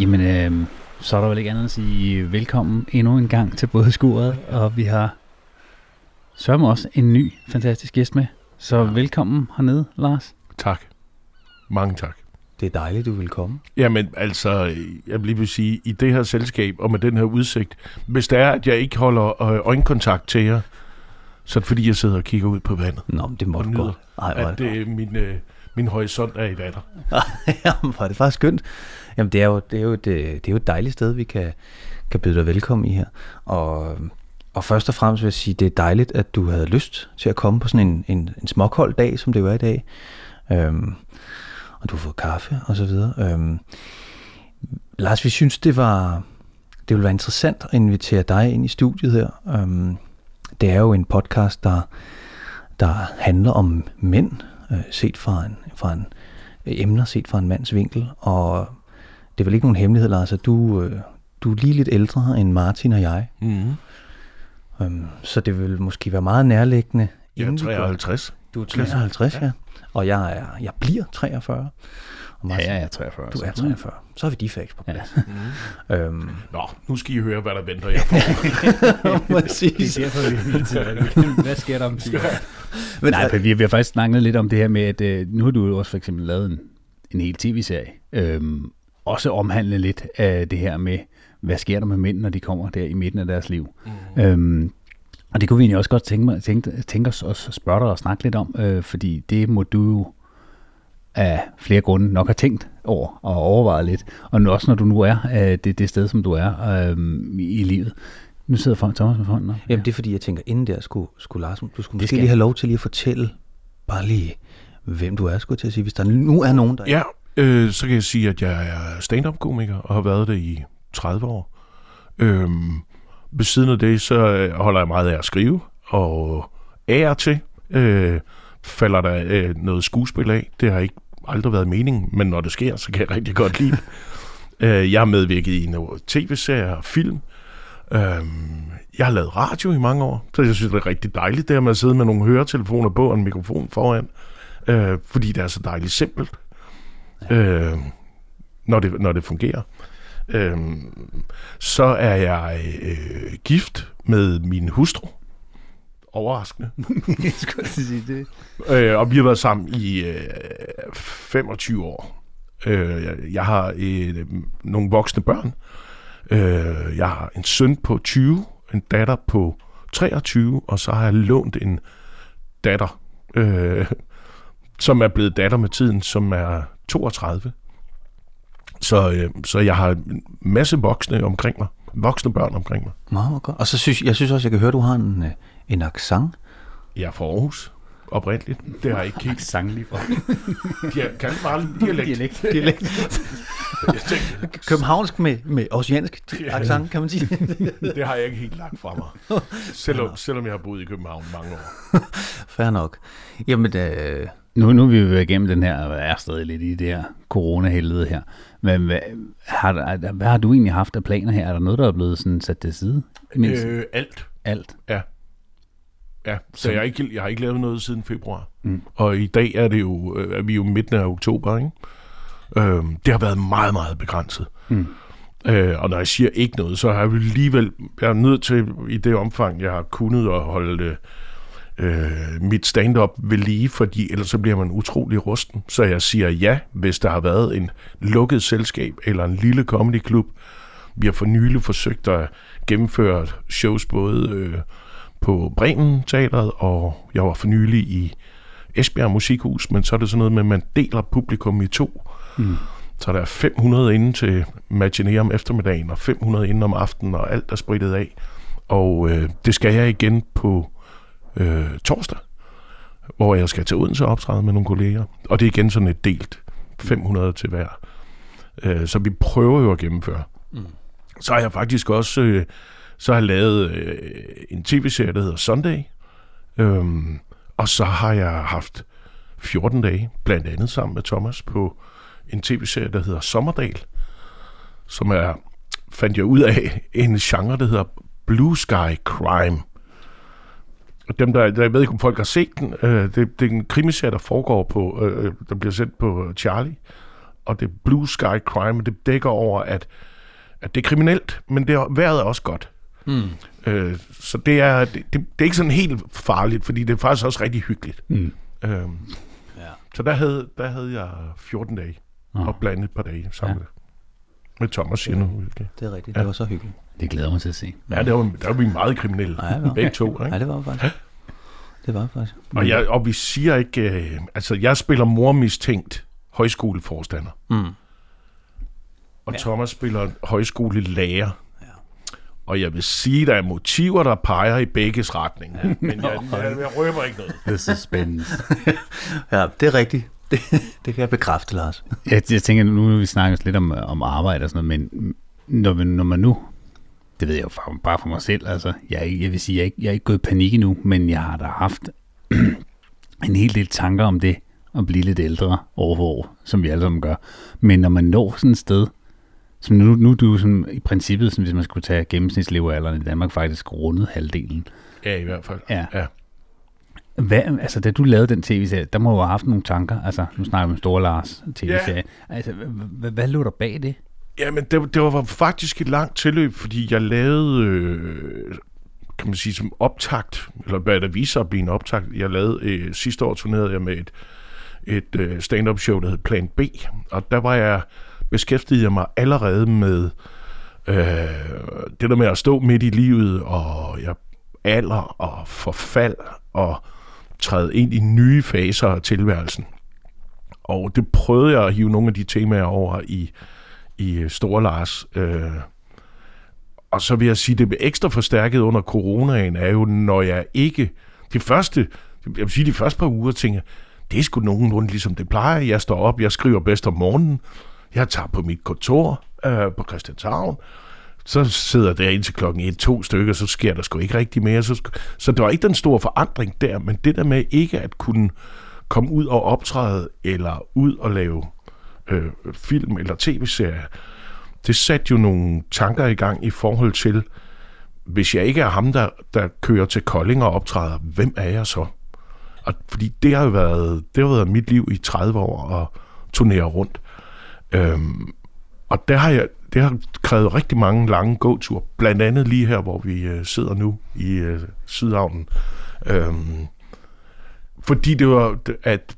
Jamen, øh, så er der vel ikke andet at sige velkommen endnu en gang til både skuret, og vi har sørme også en ny fantastisk gæst med. Så ja. velkommen hernede, Lars. Tak. Mange tak. Det er dejligt, du vil komme. Jamen altså, jeg vil lige vil sige, i det her selskab og med den her udsigt, hvis det er, at jeg ikke holder øh, øjenkontakt til jer, så er det fordi, jeg sidder og kigger ud på vandet. Nå, men det må du nyder, godt. Ej, er at det øh, min, øh, min horisont er i vatter. Jamen, hvor er det faktisk skønt. Jamen, det er jo, det er jo, et, øh, det er jo et dejligt sted, vi kan, kan byde dig velkommen i her. Og, og først og fremmest vil jeg sige, det er dejligt, at du havde lyst til at komme på sådan en, en, en småkold dag, som det jo er i dag. Øhm, og du har fået kaffe og så videre. Øhm, Lars, vi synes, det var det ville være interessant at invitere dig ind i studiet her. Øhm, det er jo en podcast, der, der handler om mænd, øh, set fra en, fra en øh, emner set fra en mands vinkel, og det er vel ikke nogen hemmelighed, Lars, at du, øh, du er lige lidt ældre end Martin og jeg. Mm-hmm. Øhm, så det vil måske være meget nærliggende. Jeg er inden vi går- 53. Du er 53, ja. ja. Og jeg, er, jeg bliver 43. Og Ja, Martin, ja, jeg er 43. Du er så- 43. Så har vi de facts på plads. Ja. øhm, Nå, nu skal I høre, hvad der venter jer for. præcis. Det er derfor, vi tiden Hvad sker der om ti år? Men, Nej, for vi, vi har faktisk snakket lidt om det her med, at øh, nu har du jo også for eksempel lavet en, en hel tv-serie, øhm, også omhandle lidt af det her med, hvad sker der med mænd, når de kommer der i midten af deres liv. Mm. Øhm, og det kunne vi egentlig også godt tænke, mig, tænke, tænke os at spørge dig og snakke lidt om, øh, fordi det må du jo af flere grunde nok have tænkt over og overvejet lidt. Og nu, også når du nu er øh, det, det sted, som du er øh, i, livet. Nu sidder folk Thomas med hånden op. Jamen det er fordi, jeg tænker, inden der skulle, skulle Lars, du skulle måske skal lige have lov til lige at fortælle, bare lige, hvem du er, skulle jeg til at sige, hvis der nu er nogen, der Ja, øh, så kan jeg sige, at jeg er stand-up-komiker og har været det i 30 år. Øhm, ved siden af det, så øh, holder jeg meget af at skrive, og af og til øh, falder der øh, noget skuespil af. Det har ikke aldrig været meningen, men når det sker, så kan jeg rigtig godt lide øh, Jeg har medvirket i nogle tv-serier og film. Øhm, jeg har lavet radio i mange år, så jeg synes, det er rigtig dejligt, det her med at sidde med nogle høretelefoner på og en mikrofon foran, øh, fordi det er så dejligt simpelt øh, når, det, når det fungerer. Øh, så er jeg øh, gift med min hustru. Overraskende. jeg skulle at sige det. Øh, og vi har været sammen i øh, 25 år. Øh, jeg, jeg har øh, nogle voksne børn. Øh, jeg har en søn på 20, en datter på 23, og så har jeg lånt en datter, øh, som er blevet datter med tiden, som er 32. Så, øh, så jeg har en masse voksne omkring mig. Voksne børn omkring mig. Meget, meget godt. Og så synes jeg synes også, jeg kan høre, du har en, øh, en accent. Jeg er fra Aarhus, oprindeligt. Det har jeg ikke helt. Sang lige fra. De har, kan bare lidt dialekt. Dialekt. Dialekt. Jeg tænkte, Københavnsk med, med oceansk accent, kan man sige. det har jeg ikke helt lagt fra mig. Selvom, selvom jeg har boet i København mange år. Fair nok. Jamen, øh, Nu, nu er vi jo igennem den her, og er stadig lidt i det her corona-helvede her. Men hvad har, hvad har du egentlig haft af planer her? Er der noget, der er blevet sådan sat til side? Imens? Øh. Øh, alt. Alt. Ja. Ja, så jeg har, ikke, jeg har ikke lavet noget siden februar. Mm. Og i dag er det jo, øh, er vi jo midten af oktober, ikke? Øhm, det har været meget, meget begrænset. Mm. Øh, og når jeg siger ikke noget, så har jeg alligevel, jeg er nødt til i det omfang, jeg har kunnet at holde øh, mit stand-up ved lige, fordi ellers så bliver man utrolig rusten. Så jeg siger ja, hvis der har været en lukket selskab eller en lille comedyklub. Vi har for nylig forsøgt at gennemføre shows både øh, på Bremen Teatret, og jeg var for nylig i Esbjerg Musikhus, men så er det sådan noget med, at man deler publikum i to. Mm. Så der er 500 inde til matiné om eftermiddagen, og 500 inde om aftenen, og alt er spritet af. Og øh, det skal jeg igen på øh, torsdag, hvor jeg skal til Odense og optræde med nogle kolleger. Og det er igen sådan et delt 500 til hver. Øh, så vi prøver jo at gennemføre. Mm. Så har jeg faktisk også øh, så har jeg lavet øh, en tv-serie, der hedder Sunday. Øhm, og så har jeg haft 14 dage, blandt andet sammen med Thomas, på en tv-serie, der hedder Sommerdal, som er, fandt jeg ud af, en genre, der hedder Blue Sky Crime. Og dem, der, der jeg ved ikke, om folk har set den, øh, det, det er en krimiserie, der foregår på, øh, der bliver sendt på Charlie. og det er blue sky crime, og det dækker over, at, at det er kriminelt, men det er, vejret er også godt. Mm. Øh, så det er, det, det, det er ikke sådan helt farligt, fordi det er faktisk også rigtig hyggeligt. Mm. Øh, ja. Så der havde, der havde jeg 14 dage, oh. og blandet et par dage sammen ja. Med, Thomas siger nu. Det er rigtigt, ja. det var så hyggeligt. Det glæder mig til at se. Ja, der var, der var vi meget kriminelle, ja, var. begge to. Ikke? Ja, det var faktisk. Det var faktisk. Og, jeg, og vi siger ikke, øh, altså jeg spiller mormistænkt højskoleforstander. Mm. Og ja. Thomas spiller højskolelærer. Ja. Og jeg vil sige, der er motiver, der peger i begges retning. Ja. Men jeg, jeg, jeg røber ikke noget. Det er spændende. ja, det er rigtigt. Det, det kan jeg bekræfte, Lars. jeg, jeg tænker, nu vi snakker lidt om, om arbejde og sådan noget, men når, når man nu det ved jeg jo bare for mig selv, altså, jeg, jeg vil sige, jeg er, ikke, jeg er ikke gået i panik endnu, men jeg har da haft en hel del tanker om det, at blive lidt ældre år for år, som vi alle sammen gør. Men når man når sådan et sted, som nu, nu er du som, i princippet, som hvis man skulle tage gennemsnitslevealderen i Danmark, faktisk rundet halvdelen. Ja, i hvert fald. Ja. ja. Hvad, altså, da du lavede den tv-serie, der må du have haft nogle tanker. Altså, nu snakker vi om Store Lars tv-serie. Ja. Altså, hvad, hvad lå der bag det? Jamen, det, det var faktisk et langt tilløb, fordi jeg lavede, øh, kan man sige, som optakt, eller hvad der viser at blive en optakt. Jeg lavede, øh, sidste år turnerede jeg med et, et øh, stand-up show, der hed Plan B, og der var jeg, beskæftiget jeg mig allerede med øh, det der med at stå midt i livet, og jeg alder og forfald, og træde ind i nye faser af tilværelsen. Og det prøvede jeg at hive nogle af de temaer over i i Store Lars. Øh, og så vil jeg sige, det blev ekstra forstærket under coronaen, er jo, når jeg ikke... De første, jeg vil sige, de første par uger tænker det er sgu nogenlunde ligesom det plejer. Jeg står op, jeg skriver bedst om morgenen, jeg tager på mit kontor øh, på Christianshavn, så sidder der indtil klokken et, to stykker, så sker der sgu ikke rigtig mere. Så, så der var ikke den store forandring der, men det der med ikke at kunne komme ud og optræde, eller ud og lave øh, film eller tv-serie, det satte jo nogle tanker i gang i forhold til, hvis jeg ikke er ham, der, der kører til Kolding og optræder, hvem er jeg så? Og, fordi det har jo været, det har været mit liv i 30 år at turnere rundt. Øhm, og der har jeg, det har krævet rigtig mange lange gåture, blandt andet lige her, hvor vi øh, sidder nu i øh, Sydhavnen. Øhm, fordi det var, at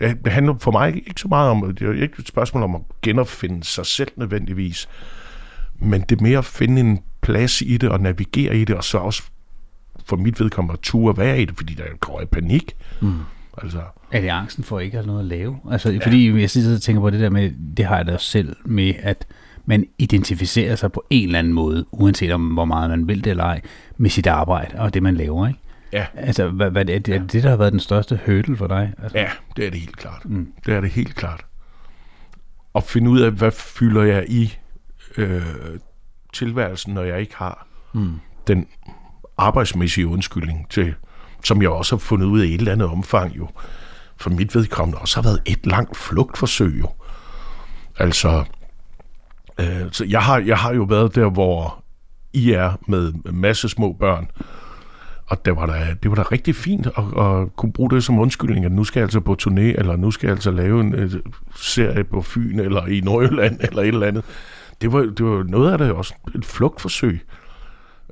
det handler for mig ikke så meget om, det er ikke et spørgsmål om at genopfinde sig selv nødvendigvis, men det er mere at finde en plads i det og navigere i det, og så også for mit vedkommende at ture være i det, fordi der går i panik. Mm. Altså. Er det angsten for ikke at have noget at lave? Altså, ja. Fordi jeg sidder og tænker på det der med, det har jeg da selv med, at man identificerer sig på en eller anden måde, uanset om hvor meget man vil det eller ej, med sit arbejde og det, man laver, ikke? Ja. Altså, hvad, hvad, er, det, er det det, der har været den største hurdle for dig? Altså? Ja, det er det helt klart. Mm. Det er det helt klart. At finde ud af, hvad fylder jeg i øh, tilværelsen, når jeg ikke har mm. den arbejdsmæssige undskyldning til, som jeg også har fundet ud af i et eller andet omfang jo, for mit vedkommende også har været et langt flugtforsøg jo. Altså, øh, så jeg har, jeg har jo været der, hvor I er med en masse små børn, og det var da, det var da rigtig fint at, at kunne bruge det som undskyldning, at nu skal jeg altså på turné, eller nu skal jeg altså lave en uh, serie på Fyn, eller i Nordjylland, eller et eller andet. Det var, det var noget af det også et flugtforsøg.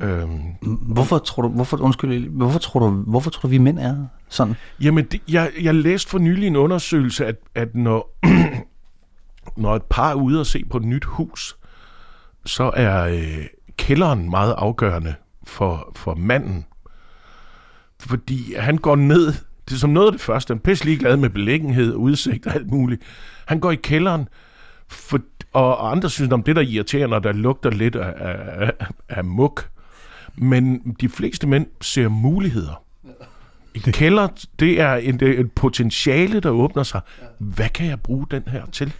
Øhm. Hvorfor tror du, hvorfor, undskyld, hvorfor tror du, hvorfor tror du, vi mænd er sådan? Jamen, det, jeg, jeg læste for nylig en undersøgelse, at, at når, når et par er ude og se på et nyt hus, så er øh, kælderen meget afgørende for, for manden fordi han går ned, det er som noget af det første, han er pisse glad med belæggenhed, udsigt og alt muligt. Han går i kælderen, for, og andre synes, om det der irriterer, når der lugter lidt af, af, af muk. Men de fleste mænd ser muligheder. I kælder, det er en, det er et potentiale, der åbner sig. Hvad kan jeg bruge den her til?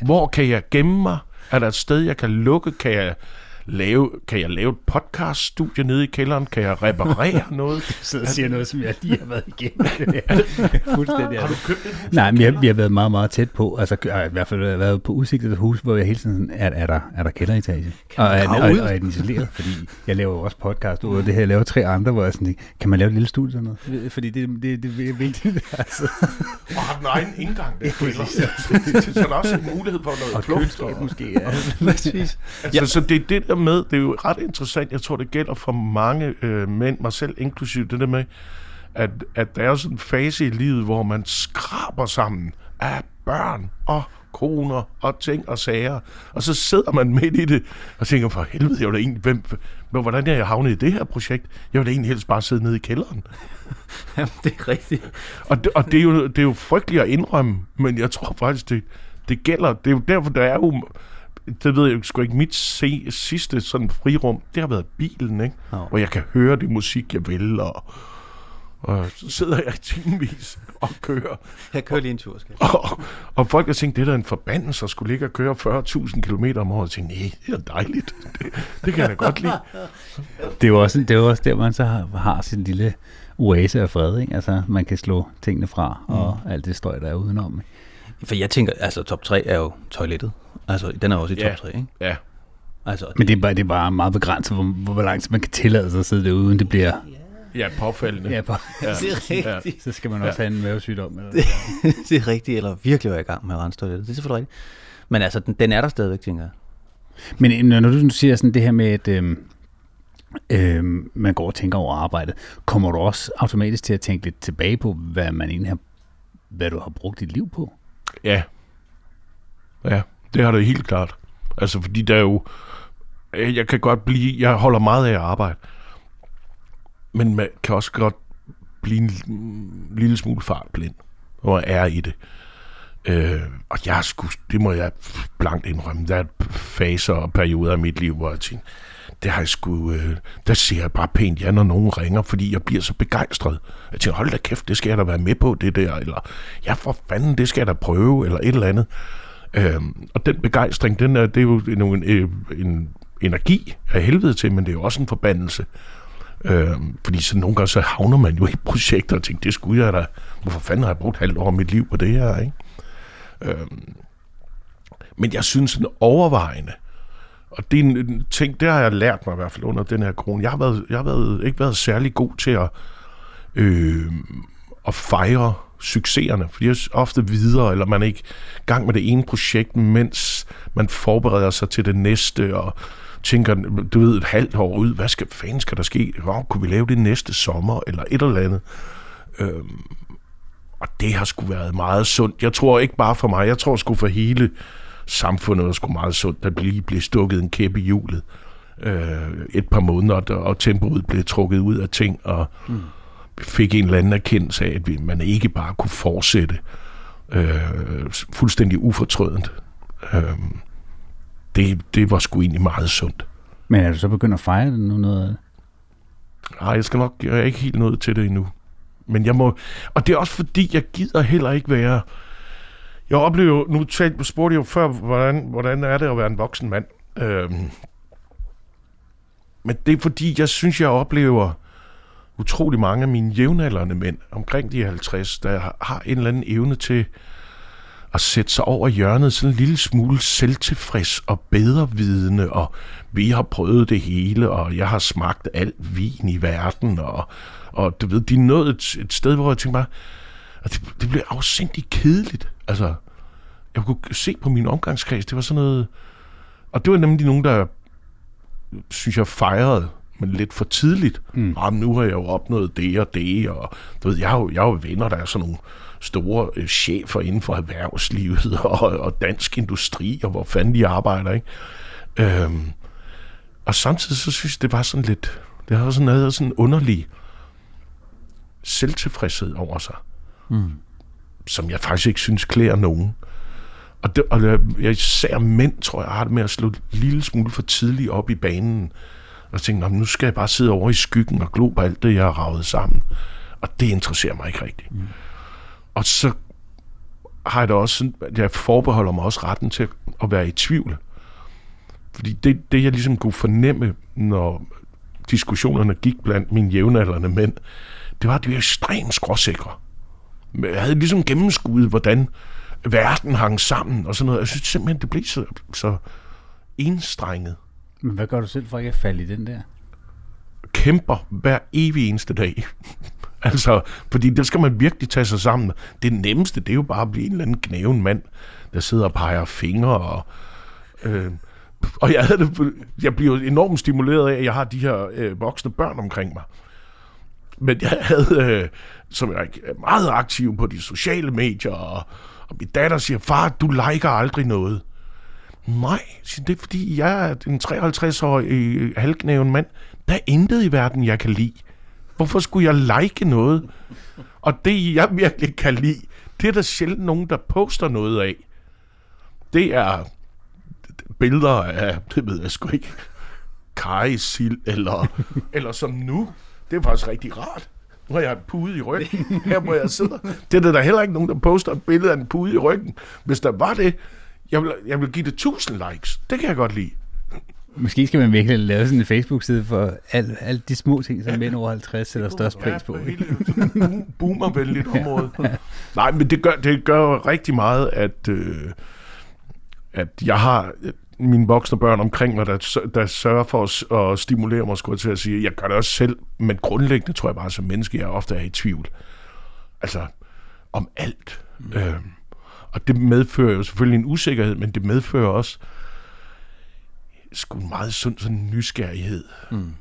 Hvor kan jeg gemme mig? Er der et sted, jeg kan lukke? Kan jeg lave, kan jeg lave et podcaststudie nede i kælderen? Kan jeg reparere noget? Så siger noget, som jeg lige har været igennem. Fuldstændig. Har du købt et hus? Nej, men jeg, vi har været meget, meget tæt på. Altså, jeg har i hvert fald været på udsigt af et hus, hvor jeg hele tiden sådan, er, er, der, er der kælderetage? Og er, ud? og, og er den isoleret? Fordi jeg laver jo også podcast ud af det her. Jeg laver tre andre, hvor jeg sådan, kan man lave et lille studie sådan noget? Fordi det, det, det er vigtigt. Altså. Og har den egen indgang, den kælder. Så er der også en mulighed for noget Og køleskab måske. Ja. Præcis. Altså, så det er det der med, det er jo ret interessant, jeg tror, det gælder for mange øh, mænd, mig selv inklusive, det der med, at, at der er sådan en fase i livet, hvor man skraber sammen af børn og koner og ting og sager, og så sidder man midt i det og tænker, for helvede, jeg vil da egentlig, hvem, men hvordan er jeg havnet i det her projekt? Jeg vil da egentlig helst bare sidde nede i kælderen. Jamen, det er rigtigt. Og, det, og det, er jo, det er jo frygteligt at indrømme, men jeg tror faktisk, det, det gælder. Det er jo derfor, der er jo... Det ved jeg sgu ikke. Mit se, sidste sådan frirum, det har været bilen, ikke? Nå. Hvor jeg kan høre det musik, jeg vil, og, og så sidder jeg i timevis og kører. Jeg kører lige en tur, skal Og, og folk har tænkt, det er da en forbandelse at skulle ligge og køre 40.000 km om året. Jeg tænkte, nej, det er dejligt. Det, det kan jeg da godt lide. Det er jo også, det er jo også der, man så har, har sin lille oase af fred. Ikke? Altså, man kan slå tingene fra, og alt det støj, der er udenom. Ikke? For jeg tænker, altså top 3 er jo toilettet. Altså, den er også i top Ja. 3, ikke? Ja, Altså, Men det er bare, det er bare meget begrænset, hvor, hvor, hvor lang tid man kan tillade sig at sidde derude, uden det bliver... ja påfaldende. Ja, på, Ja. det er rigtigt. så skal man også have en mavesygdom. Eller det er rigtigt, eller virkelig være i gang med at rense toilettet. Det er selvfølgelig rigtigt. Men altså, den, den er der stadigvæk, tænker jeg. Men når når du nu siger sådan det her med, at øhm, øhm, man går og tænker over arbejdet, kommer du også automatisk til at tænke lidt tilbage på, hvad man egentlig har, hvad du har brugt dit liv på? Ja. Ja, det har det helt klart. Altså, fordi der er jo... Øh, jeg kan godt blive... Jeg holder meget af at arbejde. Men man kan også godt blive en l- mm, lille smule fartblind, og er i det. Øh, og jeg skulle, det må jeg blankt indrømme, der er faser og perioder i mit liv, hvor jeg tænker, det har jeg sgu, øh, der siger jeg bare pænt ja, når nogen ringer, fordi jeg bliver så begejstret. Jeg tænker, hold da kæft, det skal jeg da være med på, det der, eller ja, for fanden, det skal jeg da prøve, eller et eller andet. Øhm, og den begejstring, den er, det er jo en, en, øh, en, energi af helvede til, men det er jo også en forbandelse. Øh, fordi så nogle gange så havner man jo i projekter og tænker, det skulle jeg da, hvorfor fanden har jeg brugt halvt år af mit liv på det her, ikke? Øh, men jeg synes den overvejende, og det er en, en ting, det har jeg lært mig i hvert fald under den her corona. Jeg har, været, jeg har været, ikke været særlig god til at, øh, at fejre succeserne, fordi jeg er ofte videre, eller man er ikke i gang med det ene projekt, mens man forbereder sig til det næste, og tænker, du ved, et halvt år ud, hvad skal, fanden skal der ske? Hvor kunne vi lave det næste sommer, eller et eller andet? Øh, og det har sgu været meget sundt. Jeg tror ikke bare for mig, jeg tror sgu for hele samfundet var sgu meget sundt, at lige blev stukket en kæp i hjulet øh, et par måneder, og, tempoet blev trukket ud af ting, og mm. fik en eller anden erkendelse af, at man ikke bare kunne fortsætte øh, fuldstændig ufortrødent. Øh, det, det var sgu egentlig meget sundt. Men er du så begyndt at fejre det nu noget? Nej, jeg skal nok, jeg er ikke helt nået til det endnu. Men jeg må, og det er også fordi, jeg gider heller ikke være, jeg oplever jo, nu talte, spurgte jeg jo før, hvordan, hvordan er det at være en voksen mand? Øhm, men det er fordi, jeg synes, jeg oplever utrolig mange af mine jævnaldrende mænd, omkring de 50, der har- har en eller anden evne til at sætte sig over hjørnet sådan en lille smule selvtilfreds og bedrevidende, og vi har prøvet det hele, og jeg har smagt alt vin i verden, og, og du ved, de er nået et, et sted, hvor jeg tænker bare, at det, det blev afsindigt kedeligt. Altså, jeg kunne se på min omgangskreds, det var sådan noget, og det var nemlig nogen, der, synes jeg, fejrede, men lidt for tidligt. Mm. Jamen, nu har jeg jo opnået det og det, og du ved, jeg har jo, jeg har jo venner, der er sådan nogle store øh, chefer inden for erhvervslivet og, og dansk industri, og hvor fanden de arbejder, ikke? Øhm, og samtidig så synes jeg, det var sådan lidt, det har sådan noget sådan underlig selvtilfredshed over sig, mm. som jeg faktisk ikke synes klæder nogen. Og, det, og jeg, især mænd, tror jeg, har det med at slå en lille smule for tidligt op i banen, og tænke, "Nå, men nu skal jeg bare sidde over i skyggen og glo på alt det, jeg har ravet sammen. Og det interesserer mig ikke rigtigt. Mm. Og så har jeg da også jeg forbeholder mig også retten til at være i tvivl. Fordi det, det, jeg ligesom kunne fornemme, når diskussionerne gik blandt mine jævnaldrende mænd, det var, at de var ekstremt skråsikre. Jeg havde ligesom gennemskuddet, hvordan verden hang sammen og sådan noget. Jeg synes simpelthen, det blev så, så enstrenget. Men hvad gør du selv for ikke at falde i den der? Kæmper hver evig eneste dag. altså, fordi der skal man virkelig tage sig sammen. Det nemmeste, det er jo bare at blive en eller anden knæven mand, der sidder og peger fingre og... Øh, og jeg, havde det, jeg bliver enormt stimuleret af, at jeg har de her øh, voksne børn omkring mig. Men jeg havde, øh, som jeg er meget aktiv på de sociale medier, og, og min datter siger, far, du liker aldrig noget. Nej, det er fordi, jeg er en 53-årig øh, halvknæven mand. Der er intet i verden, jeg kan lide. Hvorfor skulle jeg like noget? Og det, jeg virkelig kan lide, det er der sjældent nogen, der poster noget af. Det er billeder af, det ved jeg sgu ikke, kajsild, eller, eller som nu. Det er faktisk rigtig rart. Nu har jeg en pude i ryggen, her hvor jeg sidder. Det er der, der heller ikke nogen, der poster et billede af en pude i ryggen. Hvis der var det, jeg vil, jeg vil give det 1000 likes. Det kan jeg godt lide. Måske skal man virkelig lave sådan en Facebook-side for alle al de små ting, som mænd over 50 sætter størst pris på. Ja, hele boomervenligt område. Nej, men det gør, det gør rigtig meget, at, øh, at jeg har mine voksne børn omkring mig, der, der sørger for at, at stimulere mig, skulle jeg til at sige. Jeg gør det også selv, men grundlæggende tror jeg bare, som menneske, jeg ofte er i tvivl. Altså, om alt. Mm. Øh, og det medfører jo selvfølgelig en usikkerhed, men det medfører også sgu en meget sund sådan nysgerrighed. Mm.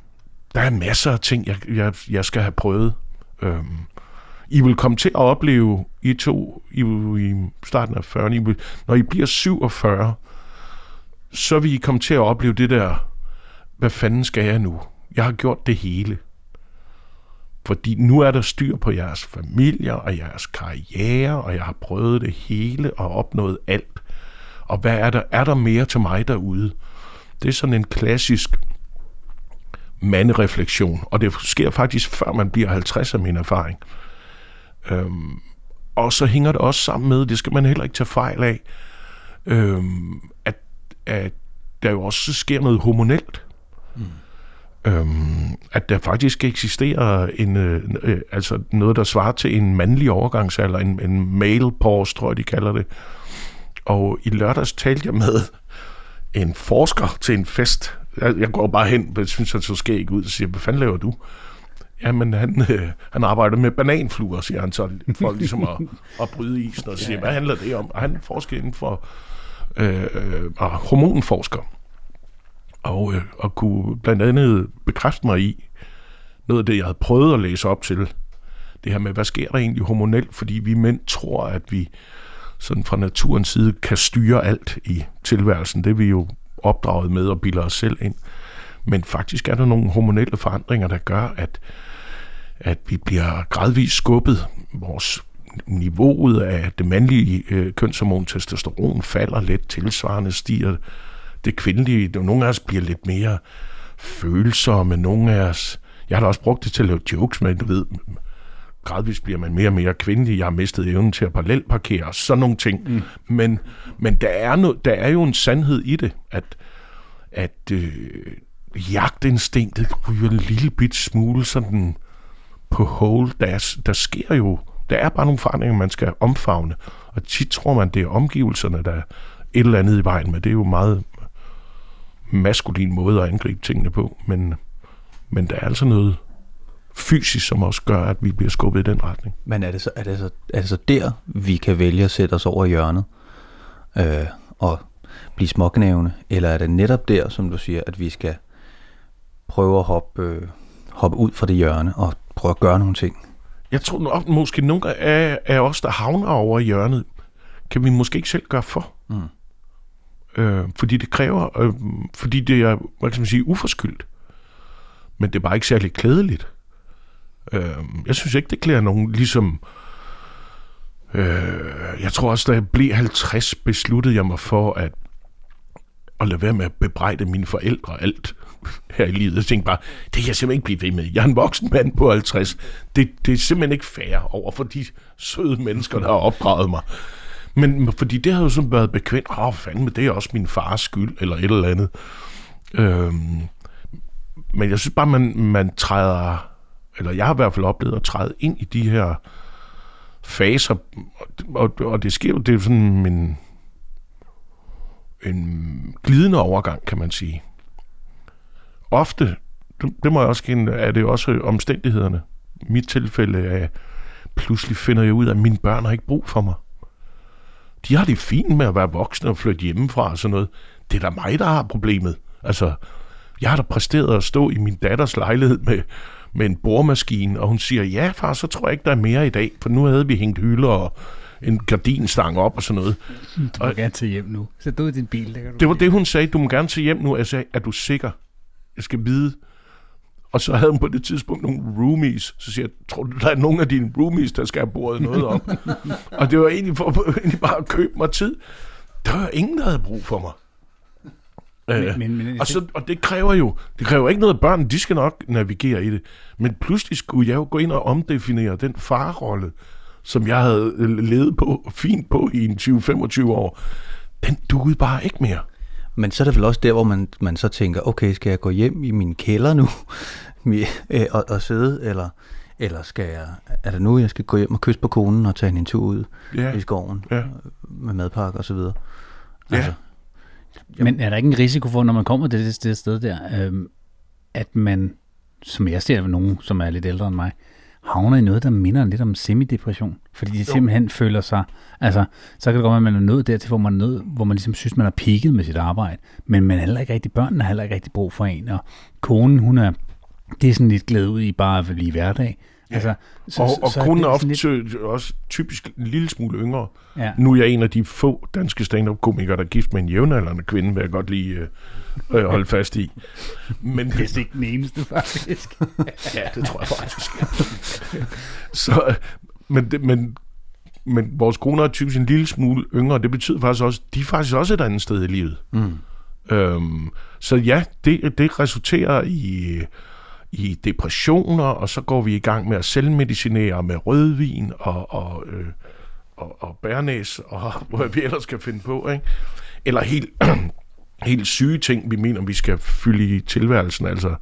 Der er masser af ting, jeg, jeg, jeg skal have prøvet. Øhm, I vil komme til at opleve, I to, I, i starten af 40'erne, I vil, når I bliver 47, så vil I komme til at opleve det der, hvad fanden skal jeg nu? Jeg har gjort det hele. Fordi nu er der styr på jeres familier og jeres karriere, og jeg har prøvet det hele og opnået alt. Og hvad er der? Er der mere til mig derude? Det er sådan en klassisk mandereflektion, og det sker faktisk før man bliver 50 af min erfaring. Øhm, og så hænger det også sammen med, det skal man heller ikke tage fejl af, øhm, at, at der jo også sker noget hormonelt. Mm. Øhm, at der faktisk eksisterer en, øh, øh, altså noget, der svarer til en mandlig overgangsalder, en, en male pause, tror jeg, de kalder det. Og i lørdags talte jeg med en forsker til en fest. Jeg, jeg går bare hen, og synes, han så skæg ud, og siger, hvad fanden laver du? Jamen, han, øh, han arbejder med bananfluer, siger han så, for ligesom at, at bryde isen, og siger, hvad handler det om? Og han forsker inden for øh, og hormonforsker, og, øh, og kunne blandt andet bekræfte mig i noget af det, jeg havde prøvet at læse op til, det her med, hvad sker der egentlig hormonelt, fordi vi mænd tror, at vi sådan fra naturens side kan styre alt i tilværelsen. Det er vi jo opdraget med og bilder os selv ind. Men faktisk er der nogle hormonelle forandringer, der gør, at, at vi bliver gradvist skubbet. Vores niveauet af det mandlige øh, kønshormon testosteron falder lidt, tilsvarende stiger det kvindelige. Nogle af os bliver lidt mere følsomme, nogle af os... Jeg har da også brugt det til at lave jokes med, du ved, gradvist bliver man mere og mere kvindelig, jeg har mistet evnen til at parallelparkere, sådan nogle ting. Mm. Men, men der, er no, der er jo en sandhed i det, at, at øh, jagtinstinktet ryger en lille bit smule sådan på hold. Der, er, der sker jo, der er bare nogle forandringer, man skal omfavne. Og tit tror man, det er omgivelserne, der er et eller andet i vejen med. Det er jo meget maskulin måde at angribe tingene på, men, men der er altså noget fysisk, som også gør, at vi bliver skubbet i den retning. Men er det så, er det så, er det så der, vi kan vælge at sætte os over hjørnet øh, og blive småknævende? Eller er det netop der, som du siger, at vi skal prøve at hoppe, øh, hoppe ud fra det hjørne og prøve at gøre nogle ting? Jeg tror nok, måske nogle af, af os, der havner over hjørnet, kan vi måske ikke selv gøre for. Mm. Øh, fordi det kræver, øh, fordi det er, hvad kan man sige, uforskyldt. Men det er bare ikke særlig klædeligt. Øh, jeg synes ikke, det klæder nogen, ligesom... Øh, jeg tror også, da jeg blev 50, besluttede jeg mig for at, at lade være med at bebrejde mine forældre alt her i livet. Jeg tænkte bare, det kan jeg simpelthen ikke blive ved med. Jeg er en voksen mand på 50. Det, det er simpelthen ikke fair over for de søde mennesker, der har opdraget mig. Men fordi det har jo sådan været bekvemt. Åh, oh, fanden, det er også min fars skyld, eller et eller andet. Øhm, men jeg synes bare, man, man træder, eller jeg har i hvert fald oplevet at træde ind i de her faser, og, og det sker jo, det er sådan en, en glidende overgang, kan man sige. Ofte, det, det må jeg også kende, er det også omstændighederne. Mit tilfælde er, pludselig finder jeg ud af, at mine børn har ikke brug for mig. De har det fint med at være voksne og flytte hjemmefra og sådan noget. Det er da mig, der har problemet. Altså, jeg har da præsteret at stå i min datters lejlighed med, med en boremaskine, og hun siger, ja far, så tror jeg ikke, der er mere i dag, for nu havde vi hængt hylder og en gardinstang op og sådan noget. Du må og, gerne tage hjem nu. Så du i din bil. Der kan du det var det, hun sagde. Du må gerne tage hjem nu. Jeg sagde, er du sikker? Jeg skal vide. Og så havde hun på det tidspunkt nogle roomies. Så siger jeg, tror du, der er nogen af dine roomies, der skal have bordet noget om? og det var egentlig, for, egentlig bare at købe mig tid. Der var ingen, der havde brug for mig. Men, men, men, og, så, og det kræver jo det kræver ikke noget børn, de skal nok navigere i det. Men pludselig skulle jeg jo gå ind og omdefinere den farrolle, som jeg havde levet på, fint på i en 20-25 år. Den duede bare ikke mere. Men så er det vel også der, hvor man, man så tænker, okay, skal jeg gå hjem i min kælder nu øh, og, og sidde, eller, eller skal jeg, er det nu, jeg skal gå hjem og kysse på konen og tage en tur ud ja. i skoven ja. med madpakke og så videre? Ja. Altså, men er der ikke en risiko for, når man kommer til det, det sted der, øhm, at man, som jeg ser nogen, som er lidt ældre end mig, havner i noget, der minder lidt om semidepression. Fordi de jo. simpelthen føler sig... Altså, så kan det godt være, at man er nået dertil, hvor man er nået, hvor man ligesom synes, man har peaked med sit arbejde. Men man er heller ikke rigtig... Børnene har heller ikke rigtig brug for en. Og konen, hun er... Det er sådan lidt glædet ud i bare at blive hverdag. Ja. Altså, så, og og så konen er, ofte lidt... også typisk en lille smule yngre. Ja. Nu er jeg en af de få danske stand-up-komikere, der er gift med en jævnaldrende kvinde, vil jeg godt lige øh, øh, holde fast i. Men, det er ikke den eneste, faktisk. ja, det tror jeg faktisk. så, men, det, men, men vores koner er typisk en lille smule yngre, det betyder faktisk også, de er faktisk også et andet sted i livet. Mm. Øhm, så ja, det, det resulterer i i depressioner, og så går vi i gang med at selvmedicinere med rødvin og, og, øh, og, og bærnæs, og hvad vi ellers skal finde på. Ikke? Eller helt, helt syge ting, vi mener, vi skal fylde i tilværelsen, altså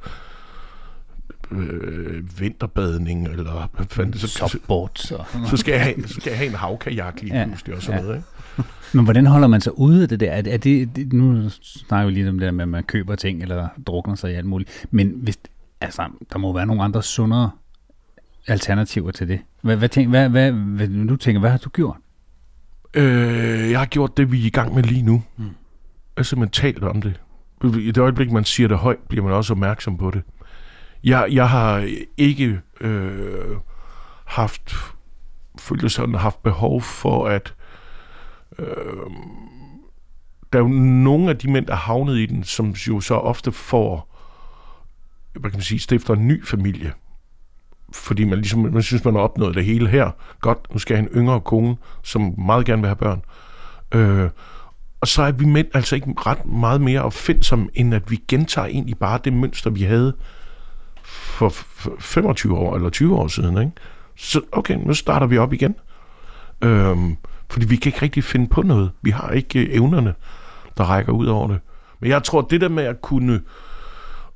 øh, vinterbadning, eller hvad fanden så, så, så, så, skal jeg have, så skal jeg have en havkajak lige ja, pludselig, og sådan ja. noget. Ikke? Men hvordan holder man sig ude af det der? Er, er det, det, nu snakker vi lige om det der med, at man køber ting, eller drukner sig i alt muligt, men hvis, altså, der må være nogle andre sundere alternativer til det. Hvad, hvad, tænk, hvad, hvad, hvad, du tænker, hvad har du gjort? Øh, jeg har gjort det, vi er i gang med lige nu. Mm. Jeg har simpelthen talt om det. I det øjeblik, man siger det højt, bliver man også opmærksom på det. Jeg, jeg har ikke øh, haft følt sådan haft behov for at øh, der er jo nogle af de mænd, der er havnet i den, som jo så ofte får hvad kan man sige, stifter en ny familie. Fordi man, ligesom, man synes, man har opnået det hele her. Godt, nu skal jeg have en yngre kone, som meget gerne vil have børn. Øh, og så er vi mænd altså ikke ret meget mere opfindsomme, end at vi gentager egentlig bare det mønster, vi havde for 25 år eller 20 år siden. Ikke? Så okay, nu starter vi op igen. Øhm, fordi vi kan ikke rigtig finde på noget. Vi har ikke øh, evnerne, der rækker ud over det. Men jeg tror, det der med at kunne øh,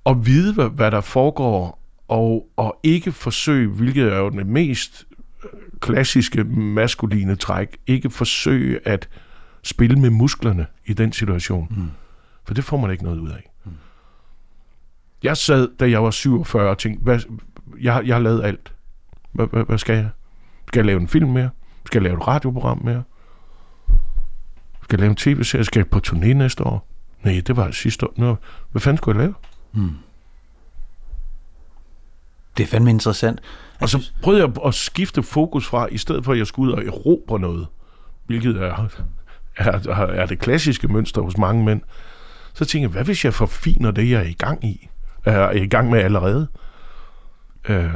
at vide, hvad, hvad der foregår, og, og ikke forsøge, hvilket er jo det mest øh, klassiske maskuline træk, ikke forsøge at spille med musklerne i den situation. Mm. For det får man ikke noget ud af. Mm. Jeg sad, da jeg var 47, og tænkte, hvad, jeg, jeg har lavet alt. Hvad, hvad, hvad skal jeg? Skal jeg lave en film mere? Skal jeg lave et radioprogram mere? Skal jeg lave en tv-serie? Skal jeg på turné næste år? Nej, det var sidste år. Nå, hvad fanden skulle jeg lave? Hmm. Det er fandme interessant. Og så prøvede jeg at skifte fokus fra, i stedet for at jeg skulle ud og erobre noget, hvilket er, er, er det klassiske mønster hos mange mænd, så tænkte jeg, hvad hvis jeg forfiner det, jeg er i gang i? Er i gang med allerede? Øh,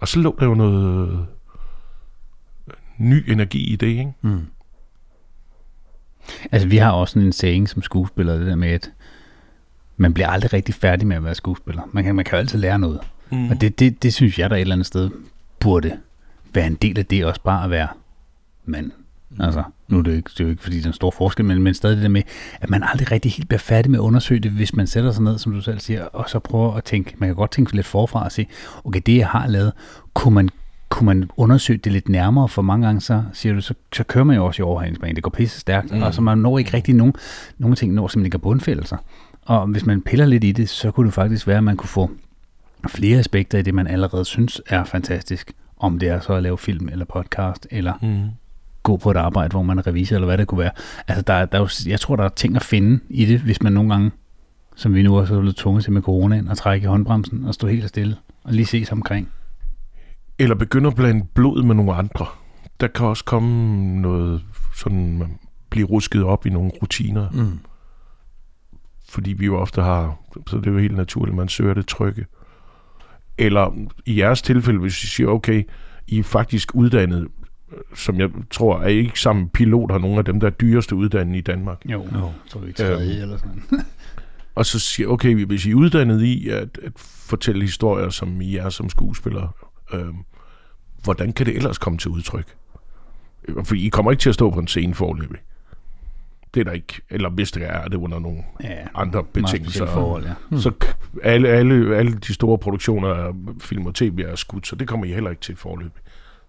og så lå der jo noget ny energi i det, ikke? Mm. Altså, vi har også en saying som skuespiller, det der med, at man bliver aldrig rigtig færdig med at være skuespiller. Man kan, man kan jo altid lære noget. Mm. Og det, det, det synes jeg, der et eller andet sted burde være en del af det, også bare at være mand. Mm. Altså, nu er det, jo ikke, det er jo ikke, fordi der er en stor forskel, men, men stadig det der med, at man aldrig rigtig helt bliver færdig med at undersøge det, hvis man sætter sig ned, som du selv siger, og så prøver at tænke, man kan godt tænke lidt forfra og sige, okay, det jeg har lavet, kunne man, kunne man undersøge det lidt nærmere, for mange gange så siger du, så, så kører man jo også i overhalingsbanen, det går pisse stærkt, mm. og så man når ikke rigtig nogen, nogle ting, når simpelthen ikke er bundfældelser. Og hvis man piller lidt i det, så kunne det faktisk være, at man kunne få flere aspekter i det, man allerede synes er fantastisk. Om det er så at lave film eller podcast, eller mm. gå på et arbejde, hvor man er revisor, eller hvad det kunne være. Altså, der, der er jo, jeg tror, der er ting at finde i det, hvis man nogle gange, som vi nu også er blevet tvunget til med coronaen, at trække i håndbremsen og stå helt stille og lige se sig omkring. Eller begynde at blande blod med nogle andre. Der kan også komme noget sådan, blive rusket op i nogle rutiner. Mm. Fordi vi jo ofte har, så det er jo helt naturligt, man søger det trygge. Eller i jeres tilfælde, hvis I siger, okay, I er faktisk uddannet, som jeg tror, er ikke sammen pilot, har nogle af dem, der er dyreste uddannet i Danmark. Jo, så er vi ikke øhm, eller sådan. og så siger okay, hvis I er uddannet i at, at fortælle historier, som I er som skuespillere, øhm, hvordan kan det ellers komme til udtryk? For I kommer ikke til at stå på en scene forløbig. Det er der ikke. Eller hvis det er, er det under nogle ja, andre betingelser. Forhold, ja. hmm. Så alle, alle, alle de store produktioner af film og tv er skudt, så det kommer I heller ikke til forløb.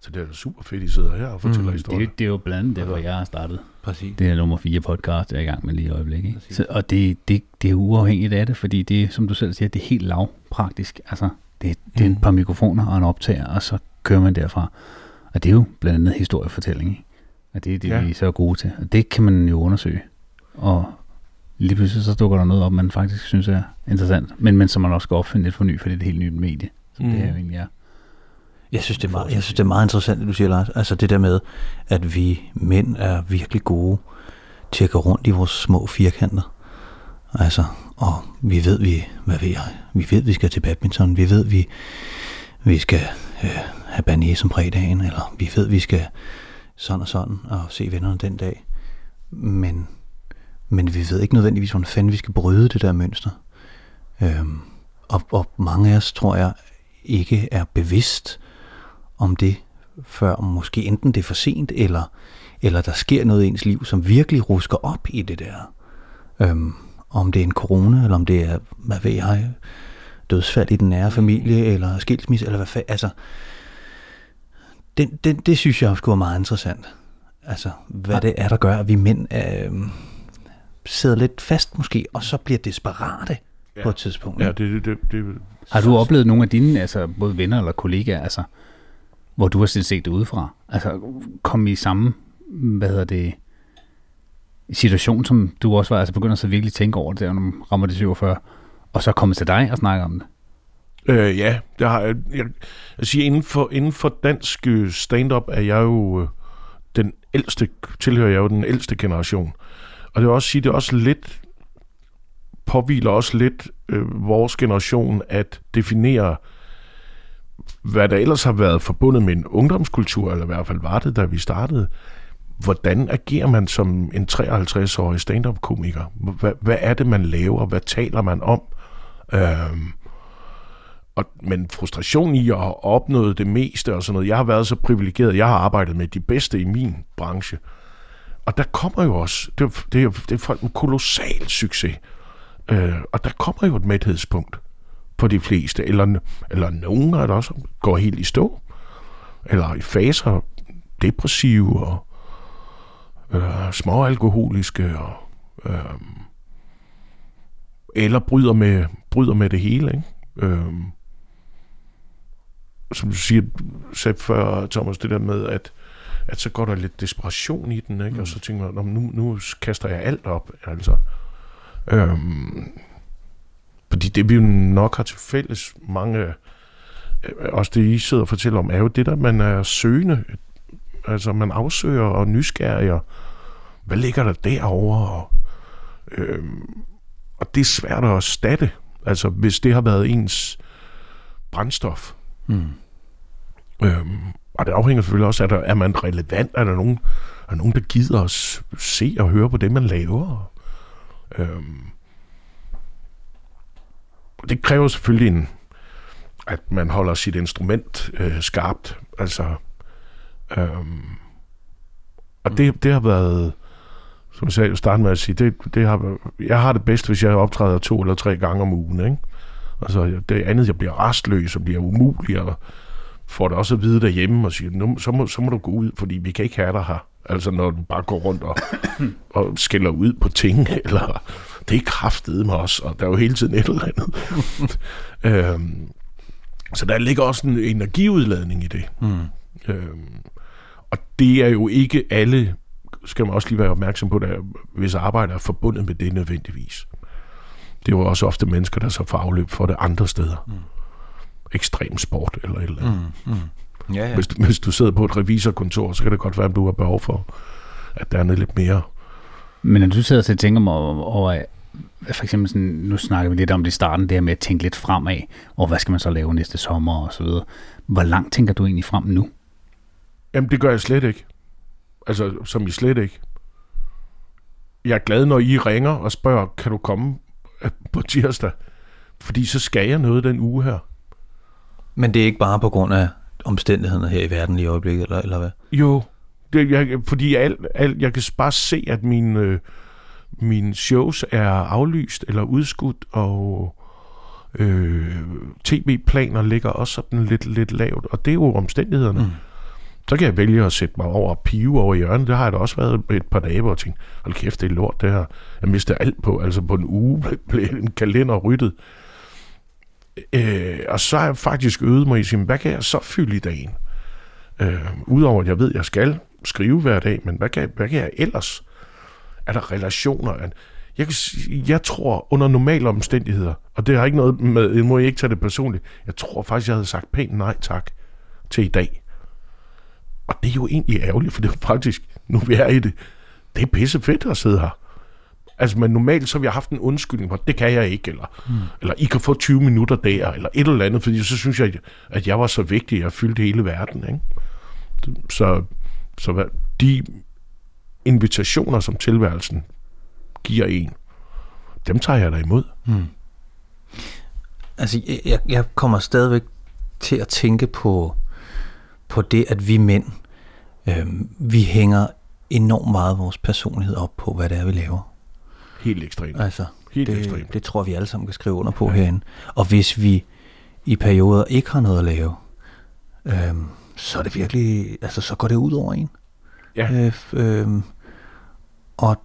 Så det er super fedt, I sidder her og fortæller mm, historier. Det, det er jo blandt andet det, hvor jeg har startet. Præcis. Det er nummer fire podcast, jeg er i gang med lige i øjeblikket. Ikke? Så, og det, det, det er uafhængigt af det, fordi det som du selv siger, det er helt lavpraktisk. Altså, det, det er mm. et par mikrofoner og en optager, og så kører man derfra. Og det er jo blandt andet historiefortælling. Ikke? Og det er det, ja. vi er så gode til. Og det kan man jo undersøge. Og lige pludselig så dukker der noget op, man faktisk synes er interessant. Men, men som man også skal opfinde lidt for ny, for det er et helt nyt medie. Så mm. det er jo egentlig er. Jeg synes, det er, meget, jeg synes, det er meget interessant, det du siger, Lars. Altså det der med, at vi mænd er virkelig gode til at gå rundt i vores små firkanter. Altså, og vi ved, vi, hvad ved jeg, vi ved, vi skal til badminton, vi ved, vi, vi skal øh, have bané som fredagen, eller vi ved, vi skal sådan og sådan, og se vennerne den dag. Men, men vi ved ikke nødvendigvis, hvordan fanden vi skal bryde det der mønster. Øhm, og, og mange af os, tror jeg, ikke er bevidst om det, før måske enten det er for sent, eller, eller der sker noget i ens liv, som virkelig rusker op i det der. Øhm, om det er en corona, eller om det er, hvad ved jeg, dødsfald i den nære familie, eller skilsmisse, eller hvad fanden. Altså, det, det, det synes jeg skulle er meget interessant. Altså, hvad ja. det er, der gør, at vi mænd øh, sidder lidt fast måske, og så bliver desperate ja. på et tidspunkt. Ja, det, det, det, det. Har du oplevet nogle af dine, altså både venner eller kollegaer, altså, hvor du har set det udefra? Altså, kom i samme, hvad hedder det, situation, som du også var, altså begynder så virkelig tænke over det, når man rammer de 47, og så komme til dig og snakke om det? Øh, ja, det har jeg. Jeg, jeg siger, inden for, inden for dansk øh, stand-up er jeg jo øh, den ældste, tilhører jeg jo den ældste generation. Og det vil også sige, det er også lidt, påviler også lidt øh, vores generation at definere, hvad der ellers har været forbundet med en ungdomskultur, eller i hvert fald var det, da vi startede. Hvordan agerer man som en 53-årig stand-up-komiker? Hvad, hvad er det, man laver? Hvad taler man om? Øh, og, men frustration i at have opnået det meste og sådan noget. Jeg har været så privilegeret, jeg har arbejdet med de bedste i min branche. Og der kommer jo også, det det det er folk med kolossal succes. Øh, og der kommer jo et mæthedspunkt for de fleste. Eller, eller nogen af der også går helt i stå. Eller i faser depressive og øh, småalkoholiske og øh, eller bryder med, bryder med det hele. Ikke? Øh, som du siger, sagde før, Thomas, det der med, at, at så går der lidt desperation i den, ikke? Mm. og så tænker man, nu, nu kaster jeg alt op, altså. Øhm, fordi det vi jo nok har til fælles, mange, øh, også det I sidder og fortæller om, er jo det der, man er søgende, altså man afsøger og nysgerriger, hvad ligger der derovre, og, øhm, og det er svært at erstatte, altså hvis det har været ens brændstof, mm. Øhm, og det afhænger selvfølgelig også, er, der, er man relevant? Er der nogen, er der nogen der gider os se og høre på det, man laver? Øhm, det kræver selvfølgelig en, at man holder sit instrument øh, skarpt. Altså, øhm, Og det, det har været, som jeg sagde, starten med at sige, det, det har, jeg har det bedst, hvis jeg optræder to eller tre gange om ugen. Ikke? Altså, det andet, jeg bliver restløs og bliver umulig, og får det også at vide derhjemme og siger, nu, så, må, så må du gå ud, fordi vi kan ikke have dig her. Altså, når du bare går rundt og, og skælder ud på ting, eller det er kraftet med os, og der er jo hele tiden et eller andet. øhm, så der ligger også en energiudladning i det. Mm. Øhm, og det er jo ikke alle, skal man også lige være opmærksom på, der, hvis arbejde er forbundet med det nødvendigvis. Det er jo også ofte mennesker, der så får afløb for det andre steder. Mm. Ekstrem sport eller et eller andet. Mm. Mm. Ja, ja. Hvis, hvis du sidder på et revisorkontor, så kan det godt være, at du har behov for, at der er noget lidt mere. Men når du sidder og tænker mig over, over for eksempel sådan, nu snakker vi lidt om det i starten, det her med at tænke lidt fremad, og hvad skal man så lave næste sommer og så videre. Hvor langt tænker du egentlig frem nu? Jamen, det gør jeg slet ikke. Altså, som I slet ikke. Jeg er glad, når I ringer og spørger, kan du komme på tirsdag? Fordi så skal jeg noget den uge her. Men det er ikke bare på grund af omstændighederne her i verden i øjeblikket, eller, eller hvad? Jo, det, jeg, fordi alt, alt, jeg kan bare se, at mine, øh, mine shows er aflyst eller udskudt, og øh, tv-planer ligger også sådan lidt, lidt lavt, og det er jo omstændighederne. Mm. Så kan jeg vælge at sætte mig over og pive over i hjørnet. Det har jeg da også været et par dage, hvor jeg tænkte, hold kæft, det er lort det her. Jeg mister alt på, altså på en uge blev en kalender ryddet. Øh, og så har jeg faktisk øvet mig i sin, hvad kan jeg så fylde i dagen? Øh, Udover at jeg ved, at jeg skal skrive hver dag, men hvad kan, hvad kan jeg ellers? Er der relationer? Jeg, kan, jeg tror under normale omstændigheder, og det har ikke noget med, jeg ikke tage det personligt, jeg tror faktisk, jeg havde sagt pænt nej tak til i dag. Og det er jo egentlig ærgerligt, for det er faktisk, nu vi er i det, det er pisse fedt at sidde her. Altså, men normalt så har vi haft en undskyldning for, det kan jeg ikke, eller, mm. eller I kan få 20 minutter der, eller et eller andet, fordi så synes jeg, at jeg var så vigtig, at jeg fyldte hele verden. Ikke? Så, så de invitationer, som tilværelsen giver en, dem tager jeg da imod. Mm. Altså, jeg, jeg kommer stadigvæk til at tænke på, på det, at vi mænd, øh, vi hænger enormt meget vores personlighed op på, hvad det er, vi laver. Helt ekstremt. Altså, Helt det, ekstremt. det tror vi alle sammen kan skrive under på ja. herinde. Og hvis vi i perioder ikke har noget at lave, øh, så er det virkelig, altså så går det ud over en. Ja. Øh, øh, og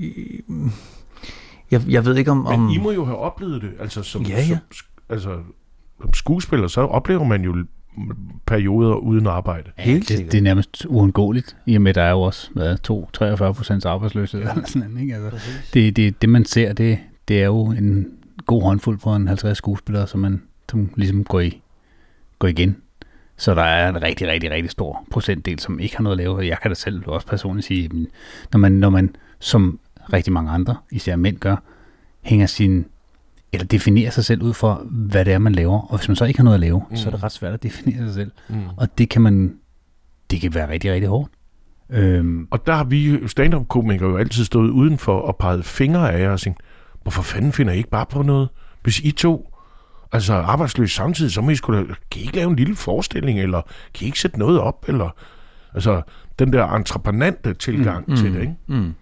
øh, jeg, jeg ved ikke om, om... Men I må jo have oplevet det, altså som, ja, ja. som, altså, som skuespiller, så oplever man jo perioder uden arbejde. Ja, Helt det, det er nærmest uundgåeligt, i og med, at der er jo også hvad, 2-43 procents arbejdsløshed. Ja. Eller sådan, ikke? Altså, det, det, det, man ser, det, det er jo en god håndfuld på en 50 skuespillere, som man som ligesom går, i, går igen. Så der er en rigtig, rigtig, rigtig stor procentdel, som ikke har noget at lave. Jeg kan da selv også personligt sige, når man, når man som rigtig mange andre, især mænd gør, hænger sin eller definere sig selv ud for, hvad det er, man laver. Og hvis man så ikke har noget at lave, mm. så er det ret svært at definere sig selv. Mm. Og det kan man, det kan være rigtig, rigtig hårdt. Øhm. Og der har vi stand-up-komikere jo altid stået udenfor og peget fingre af jer og tænkt, hvorfor fanden finder I ikke bare på noget? Hvis I to altså arbejdsløs samtidig, så må I skulle kan I ikke lave en lille forestilling, eller kan I ikke sætte noget op, eller altså den der entreprenante tilgang mm, til mm, det, ikke? Mm.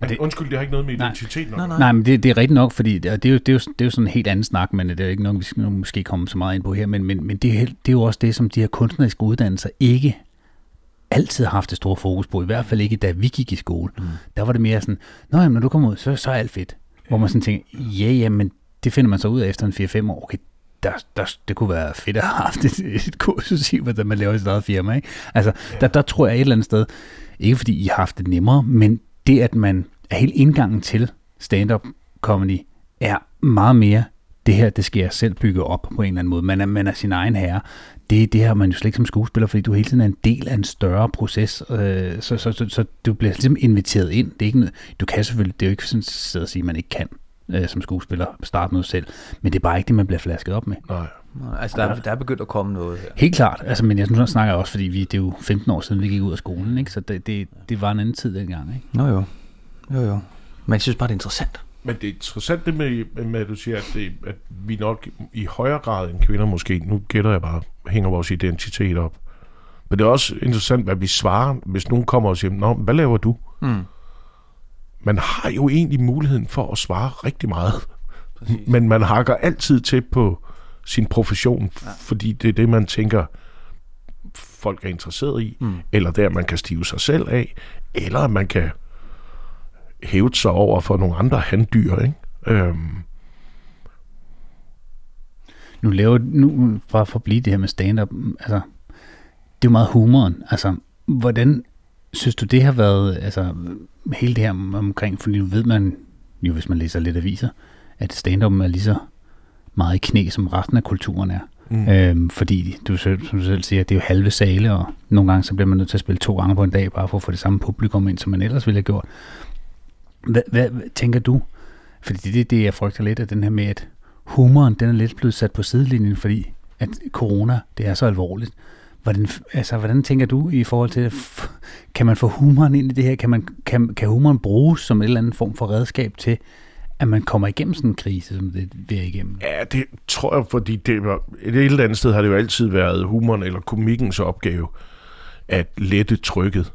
Men det, undskyld, det har ikke noget med identitet nej, nej. nej, men det, det er rigtigt nok, fordi det, det, er jo, det, er jo, det er jo sådan en helt anden snak, men det er ikke noget, vi skal måske komme så meget ind på her, men, men, men det, er, det er jo også det, som de her kunstneriske uddannelser ikke altid har haft et stort fokus på, i hvert fald ikke da vi gik i skole. Mm. Der var det mere sådan, nå jamen, når du kommer ud, så, så er alt fedt. Hvor man sådan tænker, ja, ja, men det finder man så ud af efter en 4-5 år. Okay, der, der, det kunne være fedt at have haft et, et kursus i, hvordan man laver sit eget firma. Ikke? Altså, ja. der, der tror jeg et eller andet sted, ikke fordi I har haft det nemmere, men det, at man er helt indgangen til stand-up comedy, er meget mere, det her, det skal jeg selv bygge op på en eller anden måde. Man er, man er sin egen herre. Det, det har man jo slet ikke som skuespiller, fordi du hele tiden er en del af en større proces, øh, så, så, så, så du bliver ligesom inviteret ind. Det er ikke, du kan selvfølgelig, det er jo ikke sådan at sige, at man ikke kan øh, som skuespiller starte noget selv, men det er bare ikke det, man bliver flasket op med. Nej. Altså der, er, der er begyndt at komme noget her. Helt klart, altså, men jeg nu snakker også, fordi vi, det er jo 15 år siden, vi gik ud af skolen, ikke? så det, det, det var en anden tid dengang. Ikke? Nå jo, jo jo. Men jeg synes bare, det er interessant. Men det er interessant det med, med at du siger, at, det, at vi nok i højere grad end kvinder måske, nu gætter jeg bare, hænger vores identitet op Men det er også interessant, hvad vi svarer, hvis nogen kommer og siger, Nå, hvad laver du? Mm. Man har jo egentlig muligheden for at svare rigtig meget. Præcis. Men man hakker altid til på sin profession, ja. fordi det er det, man tænker, folk er interesseret i, mm. eller der, man kan stive sig selv af, eller man kan hæve sig over for nogle andre handdyr, ikke? Øhm. Nu laver nu for at blive det her med stand-up, altså, det er jo meget humoren. Altså, hvordan synes du, det har været, altså, hele det her omkring, for nu ved man jo, hvis man læser lidt aviser, at stand-up er lige så meget i knæ, som resten af kulturen er. Mm. Øhm, fordi du, som du selv siger, det er jo halve sale, og nogle gange så bliver man nødt til at spille to gange på en dag, bare for at få det samme publikum ind, som man ellers ville have gjort. Hvad, hvad, hvad tænker du? Fordi det er det, jeg frygter lidt, at den her med, at humoren, den er lidt blevet sat på sidelinjen, fordi at corona, det er så alvorligt. Hvordan, altså, hvordan tænker du i forhold til, kan man få humoren ind i det her? Kan, man, kan, kan humoren bruges som en eller anden form for redskab til, at man kommer igennem sådan en krise, som det er igennem? Ja, det tror jeg, fordi det var, et eller andet sted har det jo altid været humoren eller komikkens opgave at lette trykket.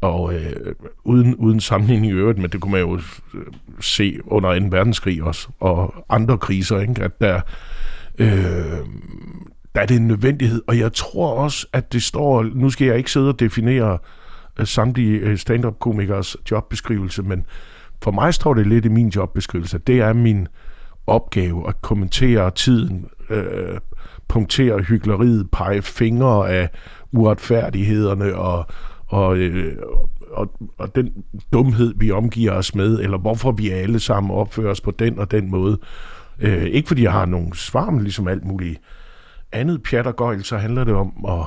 Og øh, uden, uden sammenligning i øvrigt, men det kunne man jo øh, se under 2. verdenskrig også, og andre kriser, ikke? at der, øh, der er det en nødvendighed. Og jeg tror også, at det står, nu skal jeg ikke sidde og definere øh, samtlige øh, stand-up-komikers jobbeskrivelse, men for mig står det lidt i min jobbeskrivelse. Det er min opgave at kommentere tiden, øh, punktere hyggeleriet, pege fingre af uretfærdighederne og og, øh, og, og den dumhed, vi omgiver os med, eller hvorfor vi alle sammen opfører os på den og den måde. Øh, ikke fordi jeg har nogen svar, men ligesom alt muligt andet pjat og gøjl, så handler det om at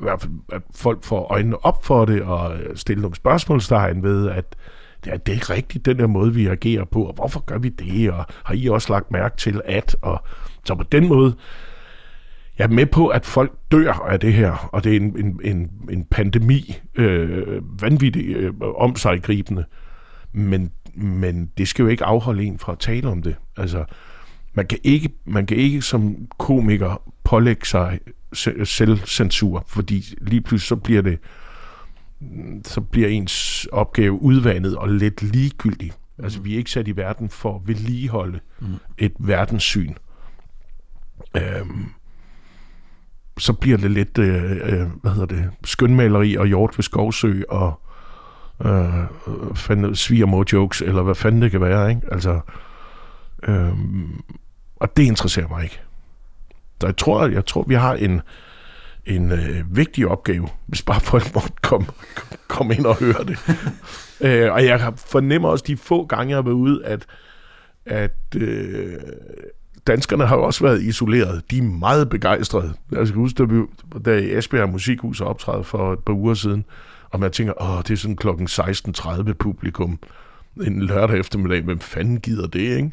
i hvert fald, at folk får øjnene op for det, og stille nogle spørgsmålstegn ved, at det er, det er ikke rigtigt, den der måde, vi agerer på, og hvorfor gør vi det, og har I også lagt mærke til at, og så på den måde, jeg er med på, at folk dør af det her, og det er en, en, en, en pandemi, øh, vanvittigt øh, omsaggribende, men, men det skal jo ikke afholde en fra at tale om det. Altså, man kan ikke, man kan ikke som komiker pålægge sig selvcensur, fordi lige pludselig så bliver det så bliver ens opgave udvandet og lidt ligegyldig. Altså, vi er ikke sat i verden for at vedligeholde mm. et verdenssyn. Øhm, så bliver det lidt, øh, øh, hvad hedder det, skønmaleri og hjort ved Skovsø og øh, fanden, svigermor jokes, eller hvad fanden det kan være, ikke? Altså, øh, og det interesserer mig ikke. Så jeg tror, jeg tror vi har en, en øh, vigtig opgave, hvis bare folk måtte komme, komme ind og høre det. øh, og jeg fornemmer også de få gange, jeg har været ude, at, at øh, danskerne har jo også været isoleret. De er meget begejstrede. Jeg skal huske, da, vi, da i Esbjerg Musikhus optræde for et par uger siden, og man tænker, åh, det er sådan klokken 16.30 publikum en lørdag eftermiddag. Hvem fanden gider det, ikke?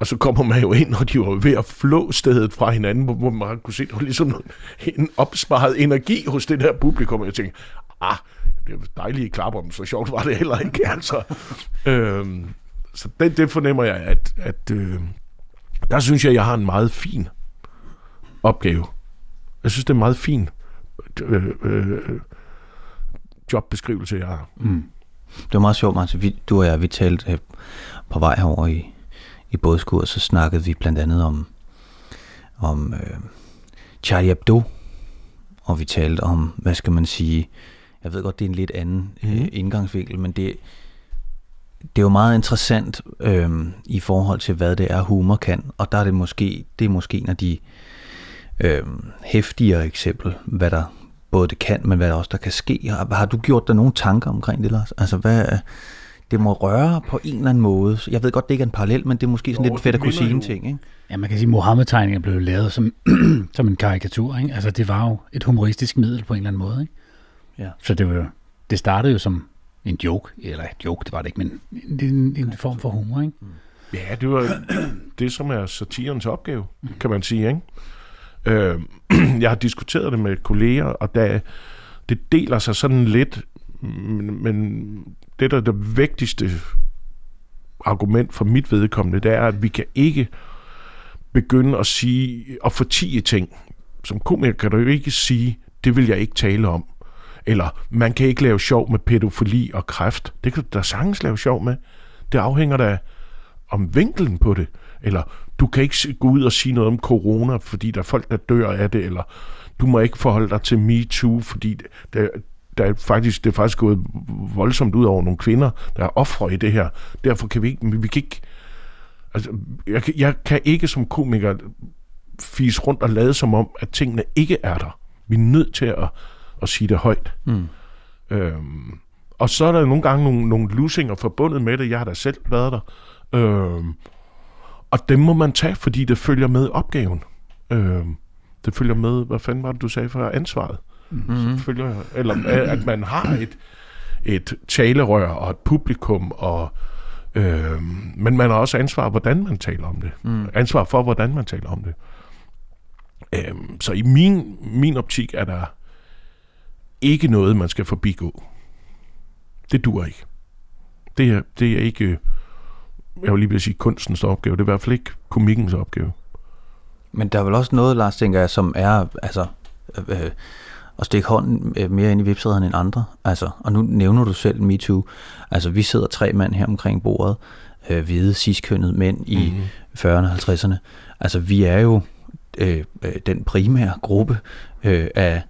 Og så kommer man jo ind, og de var ved at flå stedet fra hinanden, hvor man kunne se, der var ligesom en opsparet energi hos det der publikum. Jeg tænkte, ah, det er dejligt i klapper, men så sjovt var det heller ikke, altså. øhm, så det, det fornemmer jeg, at, at øh, der synes jeg, jeg har en meget fin opgave. Jeg synes, det er en meget fin øh, øh, jobbeskrivelse, jeg har. Mm. Det var meget sjovt, Martin. Vi, du og jeg, vi talte øh, på vej herover i, i bådskur, så snakkede vi blandt andet om, om øh, Charlie Hebdo, og vi talte om, hvad skal man sige, jeg ved godt, det er en lidt anden øh, indgangsvinkel, men det, det er jo meget interessant øhm, i forhold til, hvad det er, humor kan. Og der er det måske, det er måske en af de øhm, hæftigere eksempel, hvad der både det kan, men hvad der også der kan ske. Har, har du gjort dig nogle tanker omkring det, Lars? Altså, hvad, det må røre på en eller anden måde. Jeg ved godt, det ikke er en parallel, men det er måske sådan jo, lidt fedt at kusine ting, ikke? Ja, man kan sige, at Mohammed-tegninger blev lavet som, som en karikatur, ikke? Altså, det var jo et humoristisk middel på en eller anden måde, ikke? Ja. Så det, var, det startede jo som en joke, eller et joke, det var det ikke, men en, en, en form for humor, ikke? Ja, det var det, som er satirens opgave, kan man sige, ikke? Øh, jeg har diskuteret det med kolleger, og da det deler sig sådan lidt, men, men det, der er det vigtigste argument for mit vedkommende, det er, at vi kan ikke begynde at sige og fortige ting, som komiker kan du jo ikke sige, det vil jeg ikke tale om. Eller man kan ikke lave sjov med pædofili og kræft. Det kan du da sagtens lave sjov med. Det afhænger da om vinkelen på det. Eller du kan ikke gå ud og sige noget om corona, fordi der er folk, der dør af det. Eller du må ikke forholde dig til MeToo, fordi det der er faktisk, det er faktisk gået voldsomt ud over nogle kvinder, der er ofre i det her. Derfor kan vi ikke, vi kan ikke altså, jeg, jeg kan ikke som komiker fise rundt og lade som om, at tingene ikke er der. Vi er nødt til at, at sige det højt. Mm. Øhm, og så er der nogle gange nogle, nogle losinger forbundet med det. Jeg har da selv været der. Øhm, og dem må man tage, fordi det følger med opgaven. Øhm, det følger med, hvad fanden var det, du sagde for ansvaret? Mm-hmm. Følger, eller at man har et, et talerør og et publikum, og, øhm, men man har også ansvar, hvordan man taler om det. Mm. Ansvar for, hvordan man taler om det. Øhm, så i min, min optik er der ikke noget, man skal forbigå. Det dur ikke. Det er, det er ikke, jeg vil lige vil sige, kunstens opgave. Det er i hvert fald ikke komikkens opgave. Men der er vel også noget, Lars, tænker jeg, som er altså, øh, at stikke hånden øh, mere ind i vipsæderne end andre. Altså, og nu nævner du selv MeToo. Altså, vi sidder tre mand her omkring bordet, øh, hvide, ciskønnede mænd i mm-hmm. 40'erne og 50'erne. Altså, vi er jo øh, øh, den primære gruppe øh, af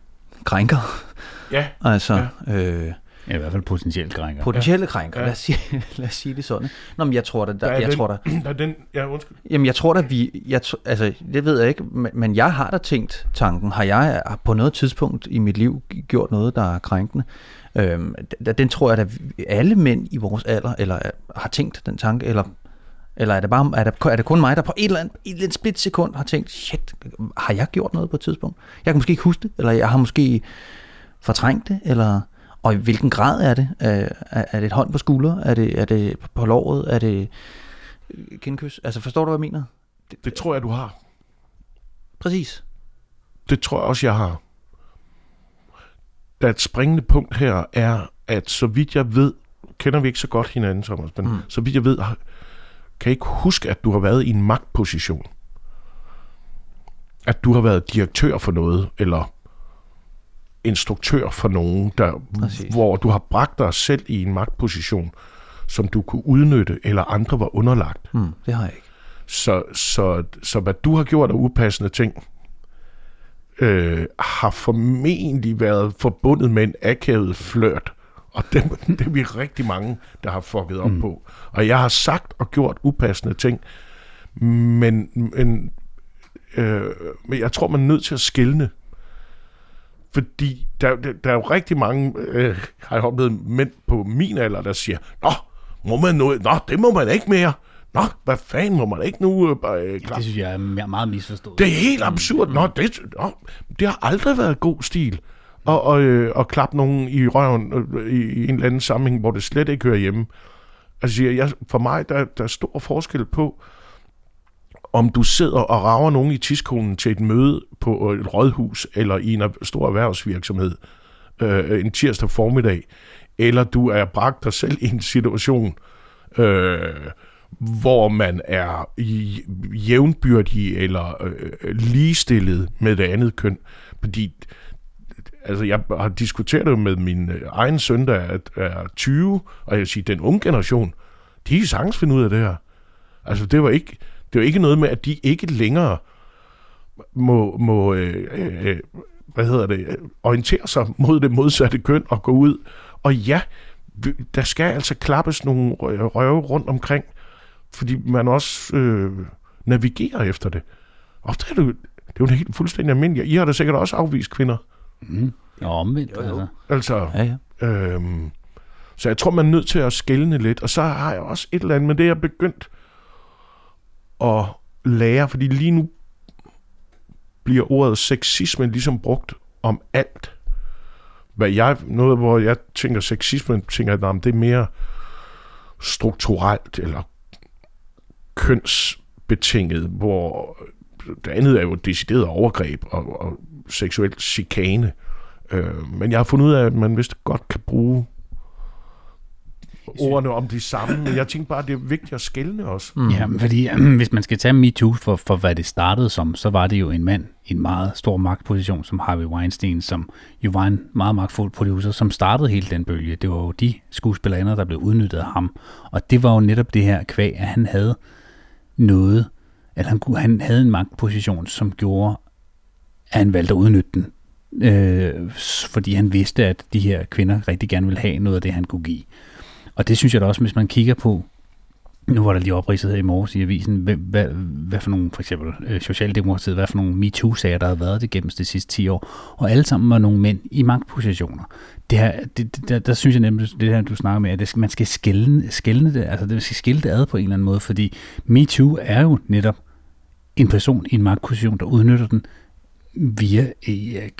krænker. Ja. Altså, ja. Øh, Ja, i hvert fald potentielt krænker. Potentielle ja. krænker, ja. lad, os sige, lad os sige det sådan. Nå, men jeg tror da, der, der jeg den, tror da, der er den, ja, undskyld. Jamen, jeg tror da, vi, jeg, altså, det ved jeg ikke, men, men jeg har da tænkt tanken, har jeg på noget tidspunkt i mit liv gjort noget, der er krænkende? Øhm, den tror jeg, at alle mænd i vores alder, eller har tænkt den tanke, eller eller er det, bare, er, det, er det kun mig, der på et eller andet, et eller andet split sekund har tænkt, shit, har jeg gjort noget på et tidspunkt? Jeg kan måske ikke huske det, eller jeg har måske fortrængt det, eller... Og i hvilken grad er det? Er, er det et hånd på skulder? Er det, er det på låret? Er det kindkys? Altså forstår du, hvad jeg mener? Det, det tror jeg, du har. Præcis. Det tror jeg også, jeg har. Der et springende punkt her er, at så vidt jeg ved, kender vi ikke så godt hinanden, Thomas, men mm. så vidt jeg ved, kan jeg ikke huske, at du har været i en magtposition. At du har været direktør for noget, eller instruktør for nogen, der, hvor du har bragt dig selv i en magtposition, som du kunne udnytte, eller andre var underlagt. Mm, det har jeg ikke. Så, så, så hvad du har gjort af upassende ting, øh, har formentlig været forbundet med en akavet flørt. Og det, det er vi rigtig mange, der har fucket op mm. på. Og jeg har sagt og gjort upassende ting, men, men, øh, men jeg tror, man er nødt til at skille fordi der, der, der er jo rigtig mange, øh, har jeg oplevet, mænd på min alder, der siger, Nå, må man noget? Nå, det må man ikke mere. Nå, hvad fanden må man ikke nu? Øh, øh det synes jeg er meget misforstået. Det er helt absurd. Nå, det, nå, det har aldrig været god stil at, og, øh, at klappe nogen i røven øh, i, i en eller anden sammenhæng, hvor det slet ikke hører hjemme. Altså, jeg, for mig, der, der er stor forskel på, om du sidder og rager nogen i tidskonen til et møde på et rådhus eller i en stor erhvervsvirksomhed øh, en tirsdag formiddag, eller du er bragt dig selv i en situation, øh, hvor man er jævnbyrdig eller øh, ligestillet med det andet køn. Fordi altså jeg har diskuteret det med min øh, egen søn, der er, er 20, og jeg siger, den unge generation, de kan sagtens finde ud af det her. Altså det var ikke, det er jo ikke noget med, at de ikke længere må, må øh, øh, hvad hedder det, orientere sig mod det modsatte køn og gå ud. Og ja, der skal altså klappes nogle røve rundt omkring, fordi man også øh, navigerer efter det. Og det er, det, det er jo helt fuldstændig almindeligt. I har da sikkert også afvist kvinder. Mm. Ja, omvendt. Jo, jo. Altså, ja, ja. Øhm, så jeg tror, man er nødt til at skælne lidt. Og så har jeg også et eller andet, men det er begyndt at lære, fordi lige nu bliver ordet sexisme ligesom brugt om alt. Hvad jeg, noget, hvor jeg tænker sexisme, tænker jeg, det er mere strukturelt eller kønsbetinget, hvor det andet er jo decideret overgreb og, og seksuel chikane. Øh, men jeg har fundet ud af, at man vist godt kan bruge ordene om de samme, men jeg tænkte bare, at det er vigtigt at skælne også. Mm. Ja, fordi hvis man skal tage MeToo for, for, hvad det startede som, så var det jo en mand i en meget stor magtposition, som Harvey Weinstein, som jo var en meget magtfuld producer, som startede hele den bølge. Det var jo de skuespillere, der blev udnyttet af ham. Og det var jo netop det her kvæg, at han havde noget, at han, han havde en magtposition, som gjorde, at han valgte at udnytte den øh, fordi han vidste, at de her kvinder rigtig gerne ville have noget af det, han kunne give. Og det synes jeg da også, hvis man kigger på, nu var der lige opridset her i morges i avisen, hvad, hvad, hvad for nogle, for eksempel øh, Socialdemokratiet, hvad for nogle MeToo-sager, der har været det gennem de sidste 10 år, og alle sammen var nogle mænd i magtpositioner. Det her, det, der, der synes jeg nemlig, det her, du snakker med, at det, man skal skælne, skælne det, altså det skal skille det ad på en eller anden måde, fordi MeToo er jo netop en person i en magtposition, der udnytter den via,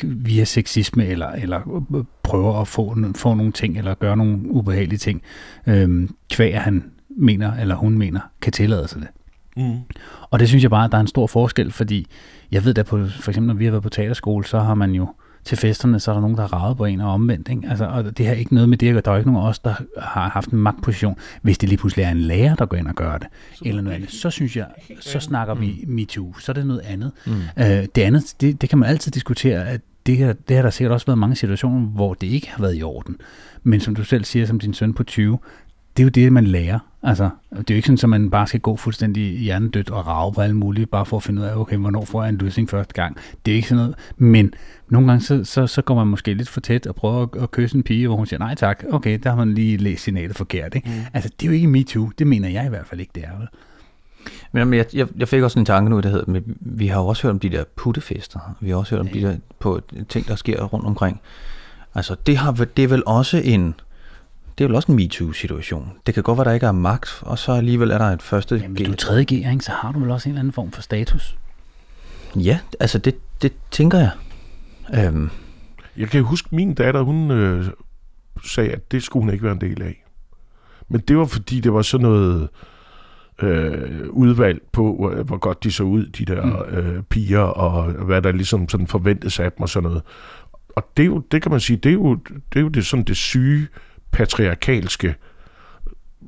via sexisme, eller, eller prøver at få, få nogle ting, eller gøre nogle ubehagelige ting, øhm, kvæg han mener, eller hun mener, kan tillade sig det. Mm. Og det synes jeg bare, at der er en stor forskel, fordi jeg ved da på, for eksempel når vi har været på teaterskole, så har man jo til festerne, så er der nogen, der har ravet på en og omvendt. Ikke? Altså, og det har ikke noget med det at gøre. Der er ikke nogen af os, der har haft en magtposition. Hvis det lige pludselig er en lærer, der går ind og gør det, så eller noget andet, så synes jeg, så snakker mm. vi MeToo. Så er det noget andet. Mm. Øh, det andet, det, det kan man altid diskutere, at det, her, det har der sikkert også været mange situationer, hvor det ikke har været i orden. Men som du selv siger, som din søn på 20, det er jo det, man lærer. Altså, det er jo ikke sådan, at man bare skal gå fuldstændig hjernedødt og rave på alle mulige, bare for at finde ud af, okay, hvornår får jeg en løsning første gang. Det er ikke sådan noget. Men nogle gange, så, så, så går man måske lidt for tæt og prøver at, at kysse en pige, hvor hun siger, nej tak, okay, der har man lige læst signalet forkert. Ikke? Mm. Altså, det er jo ikke MeToo. Det mener jeg i hvert fald ikke, det er vel. Men jeg, jeg, jeg fik også en tanke nu, der hedder, men vi har jo også hørt om de der puttefester. Vi har også hørt om ja. de der på ting, der sker rundt omkring. Altså, det, har, det er vel også en det er jo også en MeToo-situation. Det kan godt være, der ikke er magt, og så alligevel er der et første Jamen, hvis du er tredje G, så har du vel også en eller anden form for status? Ja, altså det, det tænker jeg. Øhm. Jeg kan huske, min datter, hun øh, sagde, at det skulle hun ikke være en del af. Men det var fordi, det var sådan noget øh, udvalg på, hvor, hvor godt de så ud, de der mm. øh, piger, og hvad der ligesom sådan forventes af dem og sådan noget. Og det, er jo, det kan man sige, det er jo det, er jo det, sådan det syge patriarkalske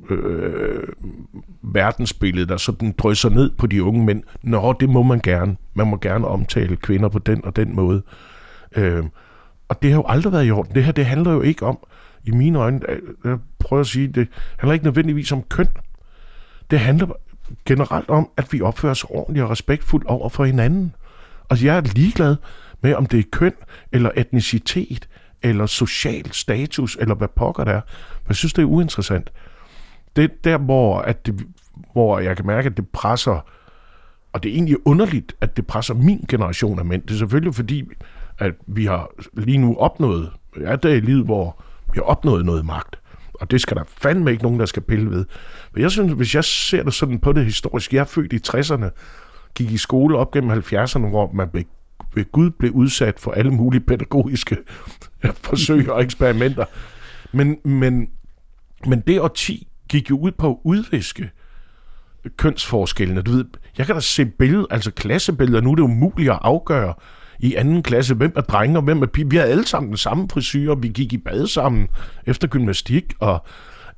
øh, verdensbillede, der sådan drysser ned på de unge mænd. Nå, det må man gerne. Man må gerne omtale kvinder på den og den måde. Øh, og det har jo aldrig været i orden. Det her, det handler jo ikke om, i mine øjne, øh, jeg prøver at sige, det handler ikke nødvendigvis om køn. Det handler generelt om, at vi opfører os ordentligt og respektfuldt over for hinanden. Og jeg er ligeglad med, om det er køn, eller etnicitet, eller social status, eller hvad pokker det er. Men jeg synes, det er uinteressant. Det er der, hvor, at det, hvor jeg kan mærke, at det presser, og det er egentlig underligt, at det presser min generation af mænd. Det er selvfølgelig fordi, at vi har lige nu opnået, jeg er der i livet, hvor vi har opnået noget magt. Og det skal der fandme ikke nogen, der skal pille ved. Men jeg synes, hvis jeg ser det sådan på det historiske, jeg er født i 60'erne, gik i skole op gennem 70'erne, hvor man blev ved Gud blev udsat for alle mulige pædagogiske forsøg og eksperimenter. Men, men, men det årti gik jo ud på at udviske kønsforskellene. Du ved, jeg kan da se billeder, altså klassebilleder, nu er det umuligt at afgøre i anden klasse, hvem er drenge og hvem er pige. Vi har alle sammen den samme frisyr, vi gik i bad sammen efter gymnastik, og,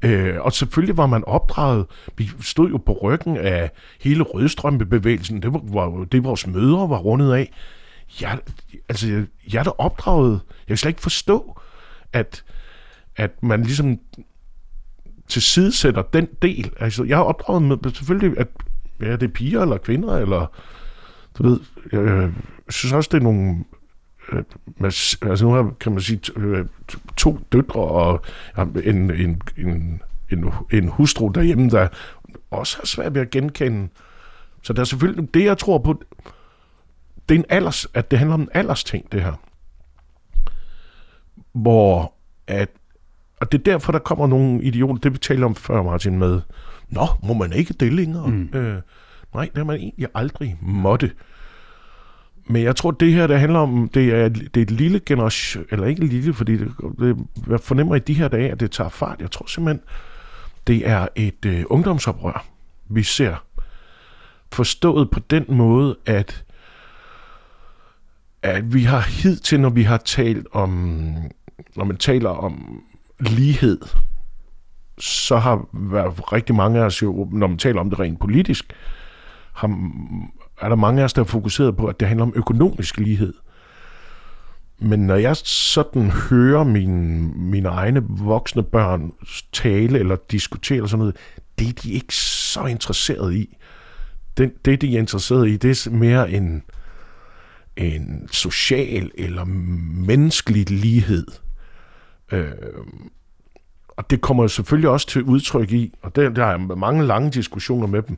øh, og selvfølgelig var man opdraget. Vi stod jo på ryggen af hele rødstrømpebevægelsen, det var, var det vores mødre var rundet af jeg, altså, jeg, jeg er da opdraget. Jeg kan slet ikke forstå, at, at man ligesom tilsidesætter den del. Altså, jeg er opdraget med selvfølgelig, at ja, det er piger eller kvinder, eller du ved, jeg, jeg synes også, det er nogle øh, altså nu har, kan man sige, øh, to døtre og en, en, en, en, en hustru derhjemme, der også har svært ved at genkende. Så der er selvfølgelig det, jeg tror på, det er en alders, at det handler om en alders ting, det her. Hvor at, og det er derfor, der kommer nogle idioter, det vi talte om før, Martin, med, nå, må man ikke det længere? Mm. Øh, nej, det har man egentlig aldrig måtte. Men jeg tror, det her, det handler om, det er, det er et lille generation, eller ikke lille, fordi det, det, jeg fornemmer i de her dage, at det tager fart. Jeg tror simpelthen, det er et øh, ungdomsoprør, vi ser. Forstået på den måde, at at vi har hidtil, når vi har talt om, når man taler om lighed, så har været rigtig mange af os jo, når man taler om det rent politisk, har, er der mange af os, der er fokuseret på, at det handler om økonomisk lighed. Men når jeg sådan hører mine, mine egne voksne børn tale eller diskutere eller sådan noget, det er de ikke så interesseret i. Det, det de er interesseret i, det er mere en, en social eller menneskelig lighed. Øh, og det kommer selvfølgelig også til udtryk i, og der, der jeg mange lange diskussioner med dem,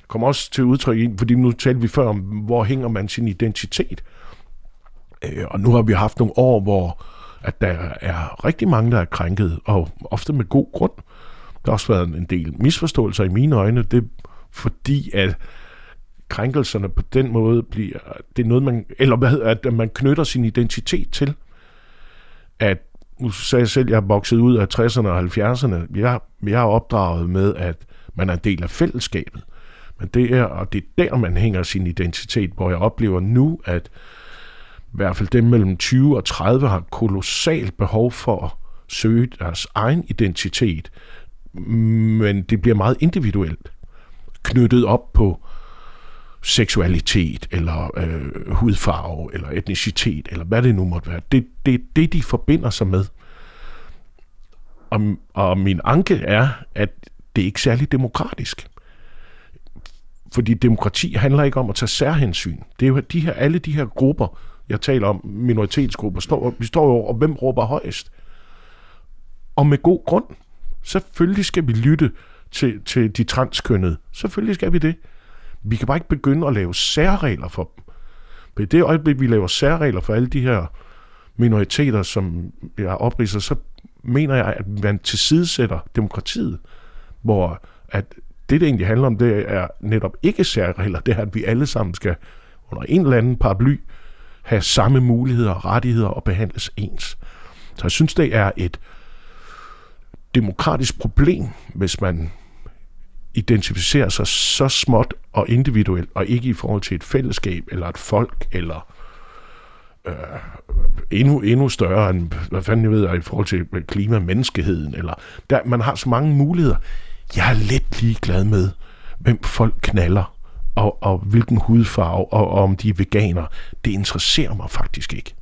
det kommer også til udtryk i, fordi nu talte vi før om, hvor hænger man sin identitet. Øh, og nu har vi haft nogle år, hvor at der er rigtig mange, der er krænket, og ofte med god grund. Der har også været en del misforståelser i mine øjne, det er fordi, at krænkelserne på den måde bliver, det er noget, man, eller hvad, hedder, at man knytter sin identitet til. At, nu sagde jeg selv, at jeg er vokset ud af 60'erne og 70'erne. Jeg, jeg er opdraget med, at man er en del af fællesskabet. Men det er, og det er der, man hænger sin identitet, hvor jeg oplever nu, at i hvert fald dem mellem 20 og 30 har kolossalt behov for at søge deres egen identitet, men det bliver meget individuelt knyttet op på seksualitet, eller øh, hudfarve, eller etnicitet, eller hvad det nu måtte være. Det er det, det, de forbinder sig med. Og, og min anke er, at det er ikke særlig demokratisk. Fordi demokrati handler ikke om at tage særhensyn. Det er jo de her, alle de her grupper, jeg taler om, minoritetsgrupper, står, vi står jo og hvem råber højst? Og med god grund. Selvfølgelig skal vi lytte til, til de transkønnede. Selvfølgelig skal vi det. Vi kan bare ikke begynde at lave særregler for dem. For i det øjeblik, vi laver særregler for alle de her minoriteter, som jeg opridser, så mener jeg, at man tilsidesætter demokratiet, hvor at det, det egentlig handler om, det er netop ikke særregler, det er, at vi alle sammen skal under en eller anden paraply have samme muligheder og rettigheder og behandles ens. Så jeg synes, det er et demokratisk problem, hvis man identificerer sig så småt og individuelt, og ikke i forhold til et fællesskab, eller et folk, eller øh, endnu, endnu større end, hvad fanden jeg ved, i forhold til klima, menneskeheden, eller der, man har så mange muligheder. Jeg er lidt ligeglad med, hvem folk knaller, og, og hvilken hudfarve, og, og om de er veganer. Det interesserer mig faktisk ikke.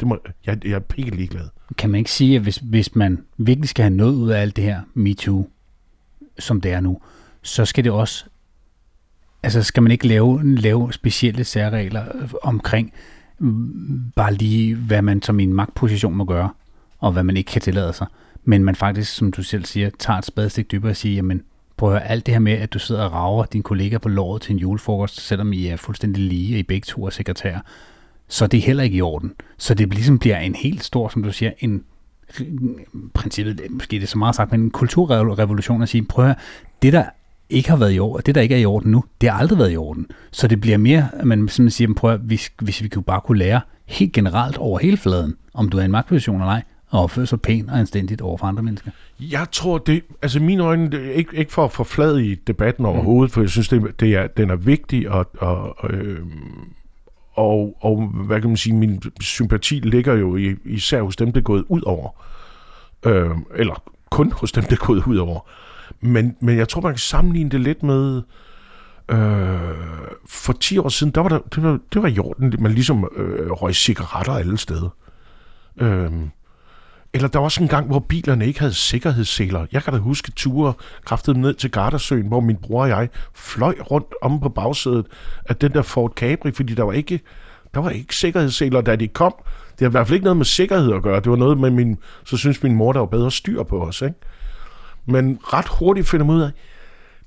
Det må, jeg, jeg er pikke ligeglad. Kan man ikke sige, at hvis, hvis man virkelig skal have noget ud af alt det her MeToo, som det er nu, så skal det også, altså skal man ikke lave, lave specielle særregler øh, omkring mm, bare lige, hvad man som i en magtposition må gøre, og hvad man ikke kan tillade sig. Men man faktisk, som du selv siger, tager et spadestik dybere og siger, jamen, prøv at høre, alt det her med, at du sidder og rager din kollega på låret til en julefrokost, selvom I er fuldstændig lige, og I begge to er sekretærer, så det er heller ikke i orden. Så det ligesom bliver en helt stor, som du siger, en princippet, måske det er så meget sagt, men en kulturrevolution at sige, prøv at høre, det der ikke har været i orden, det der ikke er i orden nu, det har aldrig været i orden. Så det bliver mere, at man simpelthen siger, prøv at, hvis, hvis vi kunne bare kunne lære helt generelt over hele fladen, om du er i en magtposition eller ej, og opføre sig pænt og anstændigt over for andre mennesker. Jeg tror, det, altså mine øjne, det er ikke, ikke for at forflade i debatten overhovedet, mm. for jeg synes, det, det er, den er vigtig, og, og, øh, og, og hvad kan man sige, min sympati ligger jo i, især hos dem, det er gået ud over. Øh, eller kun hos dem, det er gået ud over. Men, men jeg tror, man kan sammenligne det lidt med... Øh, for 10 år siden, der var der, det, var, det var i orden, man ligesom øh, røg cigaretter alle steder. Øh, eller der var også en gang, hvor bilerne ikke havde sikkerhedsseler. Jeg kan da huske ture kraftet ned til Gardasøen, hvor min bror og jeg fløj rundt om på bagsædet af den der Ford Capri, fordi der var ikke, der var ikke sikkerhedsseler, da de kom. Det har i hvert fald ikke noget med sikkerhed at gøre. Det var noget med min, så synes min mor, der var bedre styr på os. Ikke? Men ret hurtigt finder man ud af,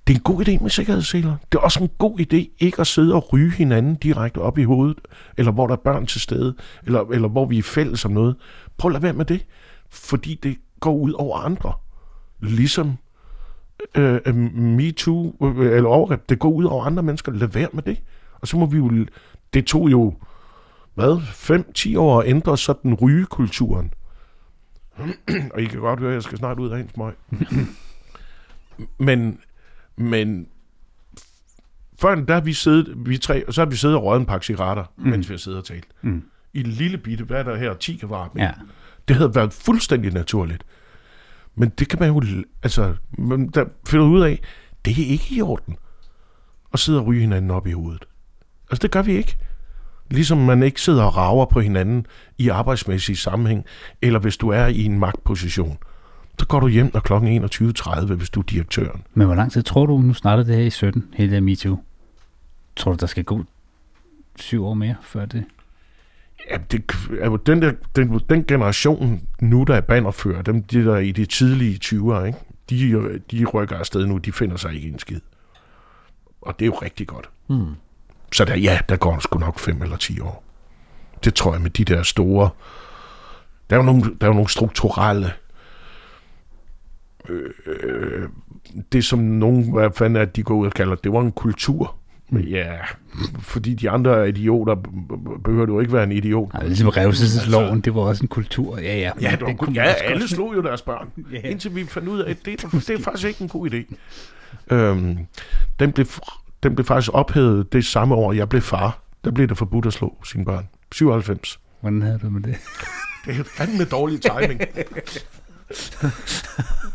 det er en god idé med sikkerhedsseler. Det er også en god idé ikke at sidde og ryge hinanden direkte op i hovedet, eller hvor der er børn til stede, eller, eller hvor vi er fælles om noget. Prøv at lade være med det fordi det går ud over andre. Ligesom øh, øh MeToo, øh, eller overgreb, det går ud over andre mennesker. Lad være med det. Og så må vi jo, det tog jo, hvad, 5-10 år at ændre sådan rygekulturen og I kan godt høre, at jeg skal snart ud af en smøg. men, men før der har vi siddet, vi tre, og så har vi siddet og røget en pakke cigaretter, mm. mens vi har siddet og talt. Mm. I en lille bitte, hvad er der her, 10 kvadratmeter. Ja. Det havde været fuldstændig naturligt. Men det kan man jo, altså, man, der finder ud af, det er ikke i orden at sidde og ryge hinanden op i hovedet. Altså, det gør vi ikke. Ligesom man ikke sidder og rager på hinanden i arbejdsmæssig sammenhæng, eller hvis du er i en magtposition. Så går du hjem, når klokken 21.30, hvis du er direktøren. Men hvor lang tid tror du, nu startede det her i 17, hele det MeToo? Tror du, der skal gå syv år mere før det? Ja, det, altså, den, der, den, den generation nu, der er bannerfører, dem de der er i de tidlige 20'ere, ikke? De, de rykker afsted nu, de finder sig ikke en skid. Og det er jo rigtig godt. Mm. Så der, ja, der går sgu nok 5 eller 10 år. Det tror jeg med de der store... Der er jo nogle, der er jo nogle strukturelle... Øh, det som nogen, hvad fanden er, de går ud og kalder, det var en kultur. Men ja, fordi de andre er idioter, behøver du ikke være en idiot. Nej, ligesom revselsesloven, det var også en kultur. Ja, ja. Ja, det var, kunne ja alle slog jo deres børn, Ja. indtil vi fandt ud af, at det, det er faktisk ikke en god idé. Øhm, den, blev, den blev faktisk ophævet det samme år, jeg blev far. Der blev det forbudt at slå sine børn. 97. Hvordan havde du med det? Det er fandme dårlig timing.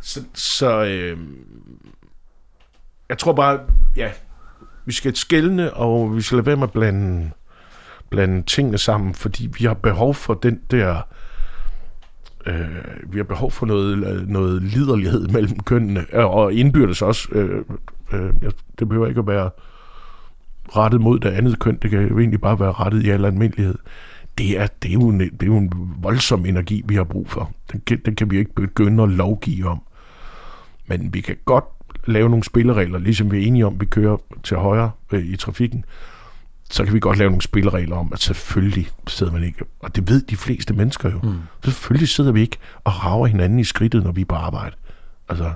så så øh, jeg tror bare, ja, vi skal skælne, og vi skal lade være med at blande, blande tingene sammen, fordi vi har behov for den der, øh, vi har behov for noget, noget liderlighed mellem kønnene, og indbyrdes også. Øh, øh, det behøver ikke at være rettet mod det andet køn, det kan jo egentlig bare være rettet i al almindelighed det er, det, er jo en, det er jo en voldsom energi, vi har brug for. Den, kan- den kan vi ikke begynde at lovgive om. Men vi kan godt lave nogle spilleregler, ligesom vi er enige om, vi kører til højre øh, i trafikken. Så kan vi godt lave nogle spilleregler om, at selvfølgelig sidder man ikke, og det ved de fleste mennesker jo, mm. selvfølgelig sidder vi ikke og rager hinanden i skridtet, når vi er på arbejde. Altså,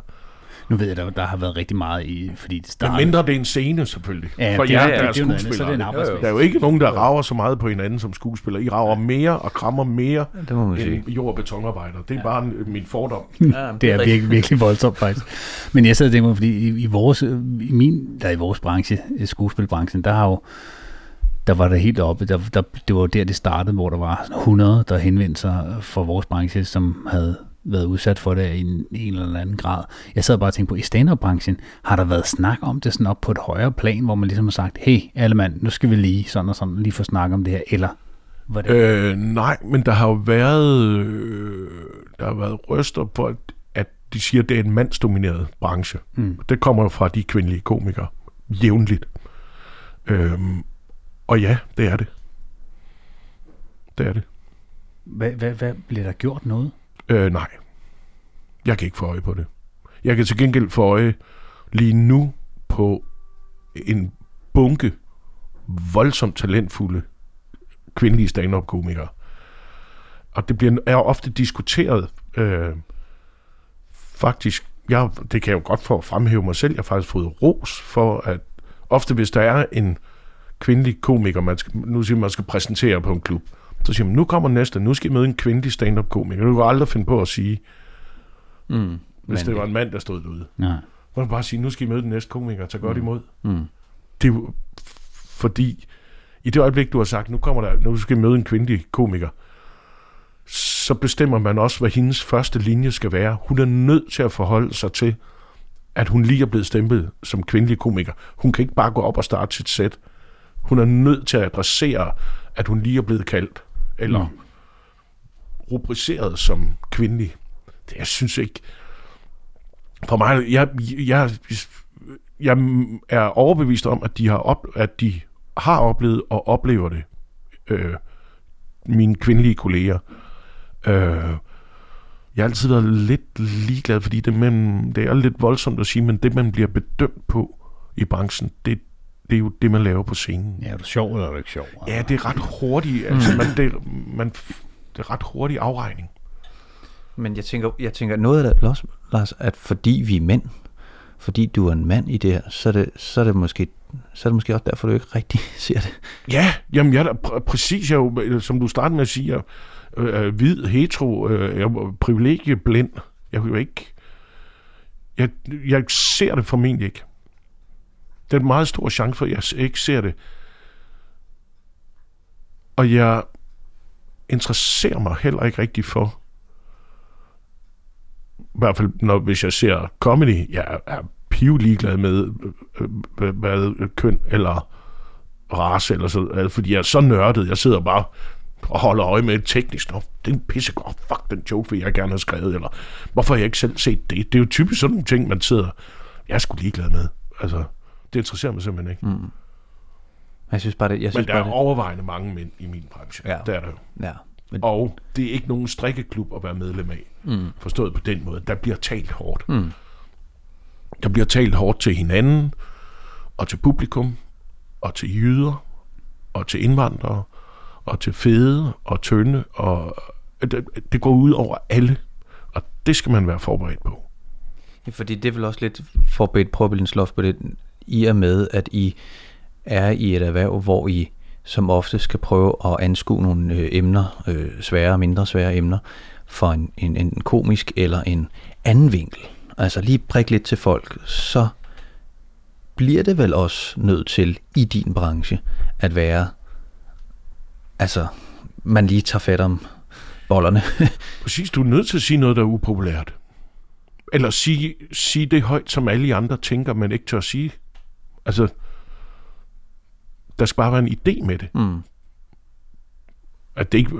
Nu ved jeg, der, der har været rigtig meget i, fordi det men startede... mindre det er en scene, selvfølgelig. Ja, For det, jer, er, der det, er det, er andet, så er det en arbejdsplads. Der er jo ikke nogen, der rager så meget på hinanden som skuespillere. I rager mere og krammer mere Det må man sige. end jord- og betonarbejder. Det er bare en- min fordom. Ja, Det er virkelig, virkelig voldsomt faktisk. Men jeg sad og tænkte mig, fordi i, i, vores, i min, der i vores branche, skuespilbranchen, der har jo, der var der helt oppe, der, der, det var der, det startede, hvor der var 100, der henvendte sig for vores branche, som havde været udsat for det i en, en eller anden grad. Jeg sad bare og tænkte på, i stand-up-branchen, har der været snak om det sådan op på et højere plan, hvor man ligesom har sagt, hey, alle mand, nu skal vi lige sådan og sådan, lige få snak om det her, eller hvordan? Øh, nej, men der har jo været, øh, der har været røster på, at, at de siger, at det er en mandsdomineret branche. Mm. Det kommer jo fra de kvindelige komikere jævnligt. Øhm, og ja, det er det. Det er det. Hvad, hvad, hvad bliver der gjort noget? Øh, nej. Jeg kan ikke få øje på det. Jeg kan til gengæld få øje lige nu på en bunke voldsomt talentfulde kvindelige stand-up-komikere. Og det bliver, er ofte diskuteret øh, faktisk, jeg, det kan jeg jo godt for at fremhæve mig selv, jeg har faktisk fået ros for, at ofte hvis der er en kvindelig komiker, man skal, nu siger man, man skal præsentere på en klub, så siger man, nu kommer næste, nu skal I møde en kvindelig stand-up-komiker. Du kan aldrig finde på at sige, Mm. hvis det var en mand, der stod derude. Nej. Man kan bare sige, nu skal I møde den næste komiker, tag godt imod. Mm. Det er jo fordi, i det øjeblik, du har sagt, nu kommer der, nu skal I møde en kvindelig komiker, så bestemmer man også, hvad hendes første linje skal være. Hun er nødt til at forholde sig til, at hun lige er blevet stemplet som kvindelig komiker. Hun kan ikke bare gå op og starte sit sæt. Hun er nødt til at adressere, at hun lige er blevet kaldt, eller Mm. rubriceret som kvindelig. Det, jeg synes ikke... For mig, jeg, jeg, jeg er overbevist om, at de har, op, at de har oplevet og oplever det. Øh, mine kvindelige kolleger. Øh, jeg har altid været lidt ligeglad, fordi det, man, det er lidt voldsomt at sige, men det, man bliver bedømt på i branchen, det, det er jo det, man laver på scenen. Ja, er du sjov, eller er du ikke sjov? Ja, det er ret hurtigt. Altså, man, det, man, det er ret hurtig afregning. Men jeg tænker, jeg tænker noget af det, Lars, Lars, at fordi vi er mænd, fordi du er en mand i det her, så er det, så er det måske så er det måske også derfor, du ikke rigtig ser det. Ja, jamen jeg er pr- præcis, jeg er jo, som du startede med at sige, jeg er øh, hvid, hetero, øh, jeg er privilegieblind. Jeg vil jo ikke... Jeg, jeg ser det formentlig ikke. Det er en meget stor chance for, at jeg ikke ser det. Og jeg interesserer mig heller ikke rigtig for, i hvert fald når, hvis jeg ser comedy, jeg er piv ligeglad med, øh, øh, øh, hvad køn eller race eller så, fordi jeg er så nørdet, jeg sidder bare og holder øje med teknisk, Nå, det er en pissegod, fuck den joke, vil jeg gerne have skrevet, eller hvorfor har jeg ikke selv set det? Det er jo typisk sådan nogle ting, man sidder, jeg er sgu ligeglad med. Altså, det interesserer mig simpelthen ikke. Mm. Jeg synes bare det... Jeg synes men der bare er overvejende mange mænd i min branche. Ja. Der er der jo. Ja. Men, Og det er ikke nogen strikkeklub at være medlem af. mm, Forstået på den måde. Der bliver talt hårdt. mm, Der bliver talt hårdt til hinanden, og til publikum, og til jyder, og til indvandrere, og til fede, og tynde, og det, det går ud over alle. Og det skal man være forberedt på. fordi det er vel også lidt forberedt prøvebillensloft på det, i og med, at I er i et erhverv, hvor I som ofte skal prøve at anskue nogle øh, emner, øh, svære og mindre svære emner, for en, en, en komisk eller en anden vinkel. Altså lige prik lidt til folk, så bliver det vel også nødt til i din branche at være, altså man lige tager fat om bollerne. Præcis, du er nødt til at sige noget, der er upopulært. Eller sige, sige det højt, som alle de andre tænker, men ikke tør at sige. Altså, der skal bare være en idé med det. mm. At det ikke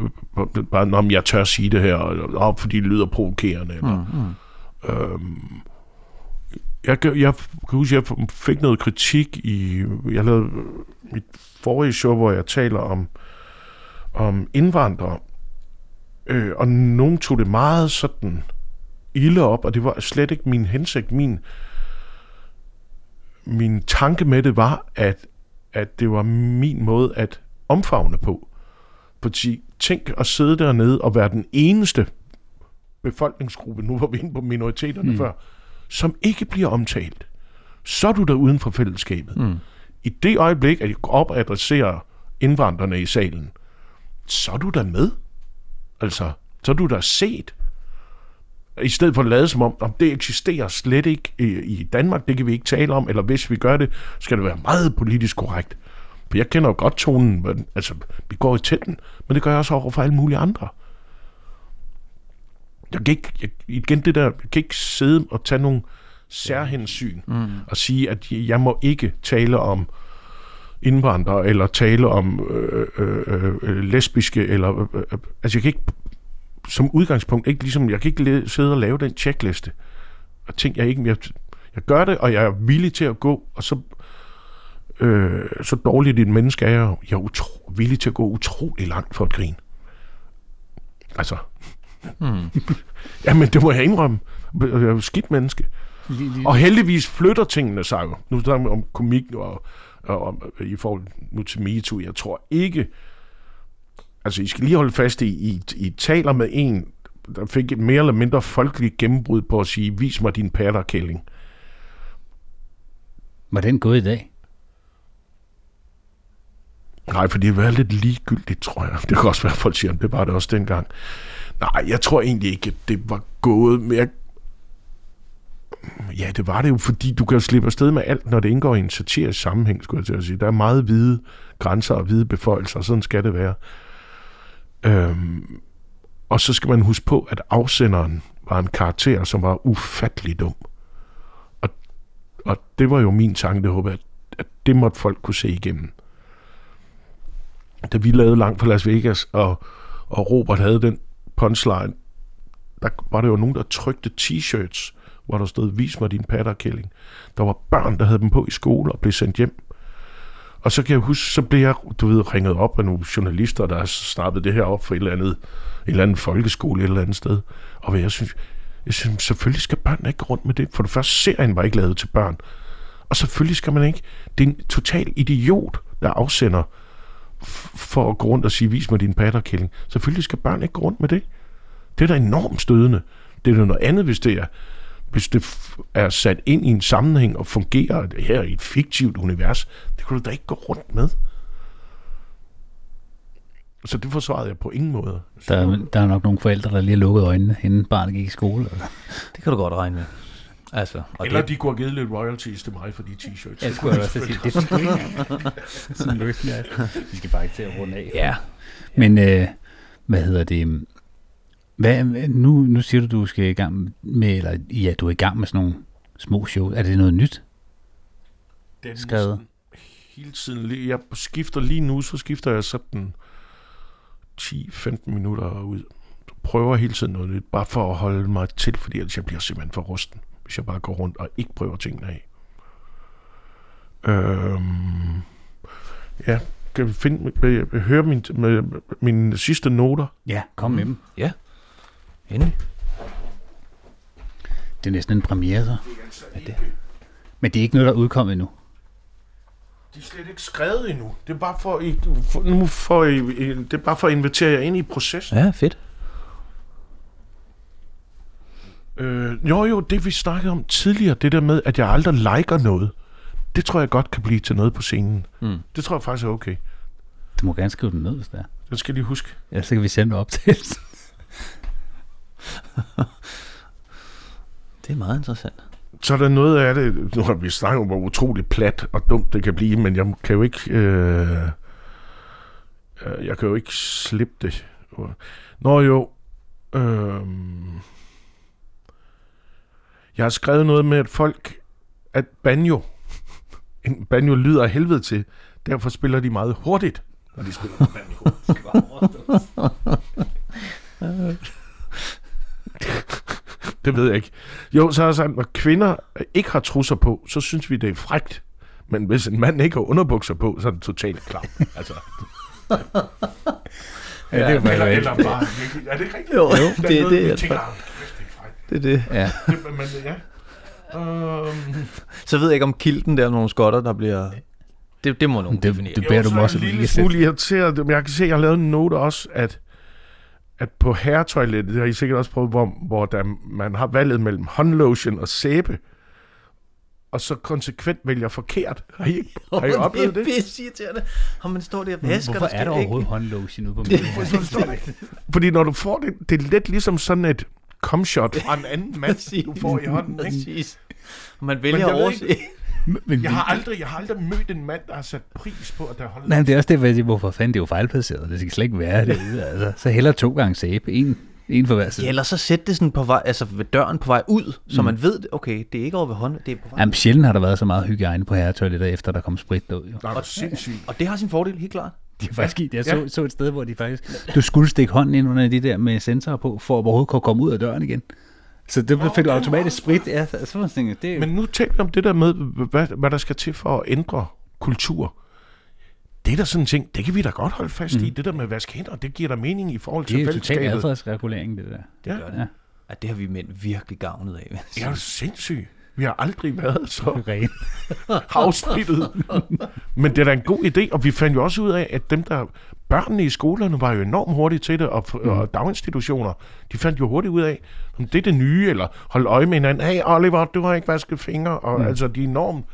øh, bare, når jeg tør at sige det her, og, fordi det lyder provokerende. Eller, Mm, mm. øhm, jeg, kan- jeg kan huske, jeg fik noget kritik i... Jeg lavede mit forrige show, hvor jeg taler om, om indvandrere. Øh, og nogen tog det meget sådan ilde op, og det var slet ikke min hensigt. Min, min tanke med det var, at, at det var min måde at omfavne på. Fordi tænk at sidde dernede og være den eneste befolkningsgruppe, nu var vi inde på minoriteterne mm. før, som ikke bliver omtalt. Så er du der uden for fællesskabet. Mm. I det øjeblik, at jeg går op og adresserer indvandrerne i salen, så er du der med. Altså, så er du der set. I stedet for at lade som om, om det eksisterer slet ikke i, i Danmark, det kan vi ikke tale om, eller hvis vi gør det, skal det være meget politisk korrekt. For jeg kender jo godt tonen, men, altså, vi går i tætten, men det gør jeg også over for alle mulige andre. Jeg kan ikke, jeg, igen det der, jeg kan ikke sidde og tage nogle særhensyn mm. og sige, at jeg må ikke tale om indvandrere, eller tale om øh, øh, øh, lesbiske, eller øh, øh, altså jeg kan ikke som udgangspunkt ikke ligesom, jeg kan ikke le- sidde og lave den checkliste og ting, jeg ikke, jeg, jeg gør det, og jeg er villig til at gå, og så øh, så dårligt et menneske er jeg, jeg er utro, villig til at gå utrolig langt for at grine. Altså, Mm. jamen det må jeg indrømme. Jeg er jo skidt menneske. Lige. Og heldigvis flytter tingene sig jo. Nu snakker vi om komik og, og om, i forhold nu til MeToo. Jeg tror ikke... Altså, I skal lige holde fast i, I, I taler med en, der fik et mere eller mindre folkeligt gennembrud på at sige, vis mig din patterkælling. Var den gået i dag? Nej, for det var lidt ligegyldigt, tror jeg. Det kan også være, at folk siger, at det var det også dengang. Nej, jeg tror egentlig ikke, at det var gået, men jeg... Ja, det var det jo, fordi du kan jo slippe afsted med alt, når det indgår i en satirisk sammenhæng, skulle jeg til at sige. Der er meget hvide grænser og hvide beføjelser, og sådan skal det være. Øhm, og så skal man huske på, at afsenderen var en karakter, som var ufattelig dum. Og, og det var jo min tanke, det håber at, at det måtte folk kunne se igennem da vi lavede langt fra Las Vegas, og, og Robert havde den punchline, der var der jo nogen, der trykte t-shirts, hvor der stod, vis mig din patterkælling. Der var børn, der havde dem på i skole og blev sendt hjem. Og så kan jeg huske, så blev jeg, du ved, ringet op af nogle journalister, der har snappet det her op for et eller andet, en eller anden folkeskole et eller andet sted. Og hvad jeg synes, jeg synes, selvfølgelig skal børn ikke gå rundt med det. For det første, serien var ikke lavet til børn. Og selvfølgelig skal man ikke. Det er en total idiot, der afsender for at gå rundt og sige, vis mig din patterkælling. Selvfølgelig skal børn ikke gå rundt med det. Det er da enormt stødende. Det er da noget andet, hvis det er, hvis det er sat ind i en sammenhæng og fungerer her i et fiktivt univers. Det kan du da ikke gå rundt med. Så det forsvarede jeg på ingen måde. Der, er- der er nok nogle forældre, der lige har lukket øjnene, inden barnet gik i skole. Eller? Det kan du godt regne med. Altså, og Eller det, de kunne have givet lidt royalties til mig for de t-shirts. Jeg skulle også sige, det ikke engang. Sådan løsning er. Vi skal faktisk til at runde af. ja, Men øh, hvad hedder det? Hvad, nu, nu siger du, du skal i gang med, eller ja, du er i gang med sådan nogle små show. Er det noget nyt? Den Skrevet. Hele tiden. lige- Jeg skifter lige nu, så skifter jeg sådan 10-15 minutter ud. Prøver hele tiden noget nyt, bare for at holde mig til, fordi ellers jeg bliver simpelthen for rusten, hvis jeg bare går rundt og ikke prøver tingene af. Øhm, ja, kan vi finde, høre min, med, mine sidste noter? Ja, kom med dem. Ja, endelig. Det er næsten en premiere, så. Men det er ikke noget, der er udkommet endnu. De er slet ikke skrevet endnu. Det er bare for, I, for, nu for, I, det er bare for at invitere jer ind i processen. Ja, fedt. Øh, jo, jo, det vi snakkede om tidligere, det der med, at jeg aldrig liker noget, det tror jeg godt kan blive til noget på scenen. Mm. Det tror jeg faktisk er okay. Du må gerne skrive den ned, hvis det er. Det skal jeg lige huske. Ja, så kan vi sende op til. Det er meget interessant. Så er der noget af det, nu har vi snakket om, hvor utroligt plat og dumt det kan blive, men jeg kan jo ikke, øh, øh, jeg kan jo ikke slippe det. Nå jo, øh, jeg har skrevet noget med, at folk, at banjo, en banjo lyder af helvede til, derfor spiller de meget hurtigt, når de spiller banjo. det ved jeg ikke. Jo, så er sagt, når kvinder ikke har trusser på, så synes vi, det er frægt. Men hvis en mand ikke har underbukser på, så er det totalt klam. Altså, Ja, det er jo eller, bare eller bare, virkelig- er det ikke rigtigt? Jo, Der det er noget, det, vi jeg tænker. "Ah, det er frækt." Det er det. Ja, Det- Men ja. Øhm, Så ved jeg ikke om kilden der er nogle skotter, der bliver... Det, det må nogen Det- definere. det- beder du så mig er også jeg en lige lille smule irriteret, men jeg kan se, at jeg har lavet en note også, at, at på herretoilettet, det har I sikkert også prøvet, hvor, hvor der, man har valget mellem håndlotion og sæbe, og så konsekvent vælger forkert. Har I, ikke- har I oplevet det? Det er pisse irriterende. Og man står der og vasker. hvorfor der er der står ikke- overhovedet håndlotion ude på min? Fordi når du får det, det er lidt ligesom sådan et comshot fra en anden mand, du får i hånden. Ikke? Præcis. Og man vælger at overse. Men, Jeg har, aldrig, jeg har aldrig mødt en mand, der har sat pris på, at der holder Nej, men det er også det, jeg siger, hvorfor fanden det er jo fejlplaceret. Det skal slet ikke være det. Altså, så heller to gange sæbe. En, en for hver side. Ja, eller så sæt det sådan på vej, altså ved døren på vej ud, så man ved, okay, det er ikke over ved hånden, det er på vej. Jamen, sjældent har der været så meget hygiejne på herretoiletter, efter der kom sprit derud. Jo. Nej, hvor sindssygt. Og det har sin fordel, helt klart. De er faktisk, jeg Ja. så, så et sted, hvor de faktisk... Du skulle stikke hånden ind under de der med sensorer på, for at overhovedet kunne komme ud af døren igen. Så det fik du automatisk sprit. Ja, så så sådan, det er Men nu taler vi om det der med, hvad, hvad der skal til for at ændre kultur. Det er da sådan en ting, det kan vi da godt holde fast i. Det der med at vaske hænder, det giver da mening i forhold det er til jo total fællesskabet. adfærdsregulering, det der. Ja, gør det. Ja. At det har vi mænd virkelig gavnet af. jeg det er jo sindssygt. Vi har aldrig været så Ren. afsplittet. Men det er da en god idé, og vi fandt jo også ud af, at dem der, børnene i skolerne var jo enormt hurtige til det, og, Mm. og daginstitutioner, de fandt jo hurtigt ud af, om det er det nye, eller hold øje med hinanden, hey Oliver, du har ikke vasket fingre, og Mm. altså, de er enormt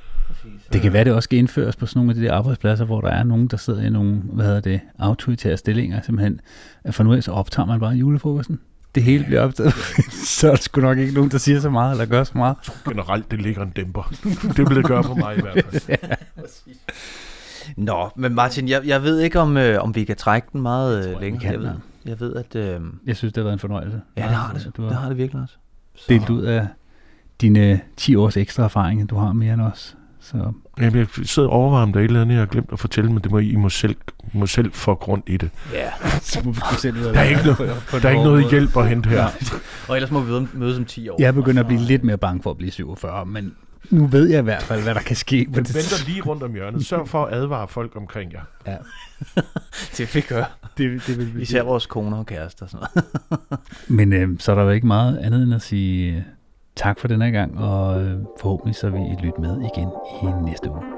Det kan være, det også skal indføres på sådan nogle af de der arbejdspladser, hvor der er nogen, der sidder i nogle, hvad hedder det, autoritære stillinger, simpelthen. For nu af, så optager man bare julefrokosten. Det hele bliver optaget. så er der sgu nok ikke nogen, der siger så meget, eller gør så meget. generelt, det ligger en dæmper. det vil det gøre på mig i hvert fald. Nå, men Martin, jeg, jeg ved ikke, om, øh, om vi kan trække den meget tror øh, jeg, længe. kan, jeg, ved, ja. jeg ved, at... Øh, Jeg synes, det har været en fornøjelse. ja, det har det. Du Det har har det virkelig også. Så, delt ud af dine 10 års ekstra erfaring, du har mere end os. Så Jamen, jeg sidder og overvejer, om der er et eller andet, jeg har glemt at fortælle, men det må I, I må selv, I må selv få grund i det. Ja, så må vi sgu selv ud af Der er ikke, noget, på der er ikke noget hjælp at hente her. Ja. og ellers må vi møde- mødes om 10 år. Jeg begynder at blive lidt mere bange for at blive 47, men nu ved jeg i hvert fald, hvad der kan ske. Men det, venter lige rundt om hjørnet. Sørg for at advare folk omkring jer. ja, Det vi gør. det, det vil vi Især vores koner og kærester og sådan noget. Men øh, så er der jo ikke meget andet end at sige tak for den her gang, og øh, forhåbentlig så vil I lytte med igen i næste uge.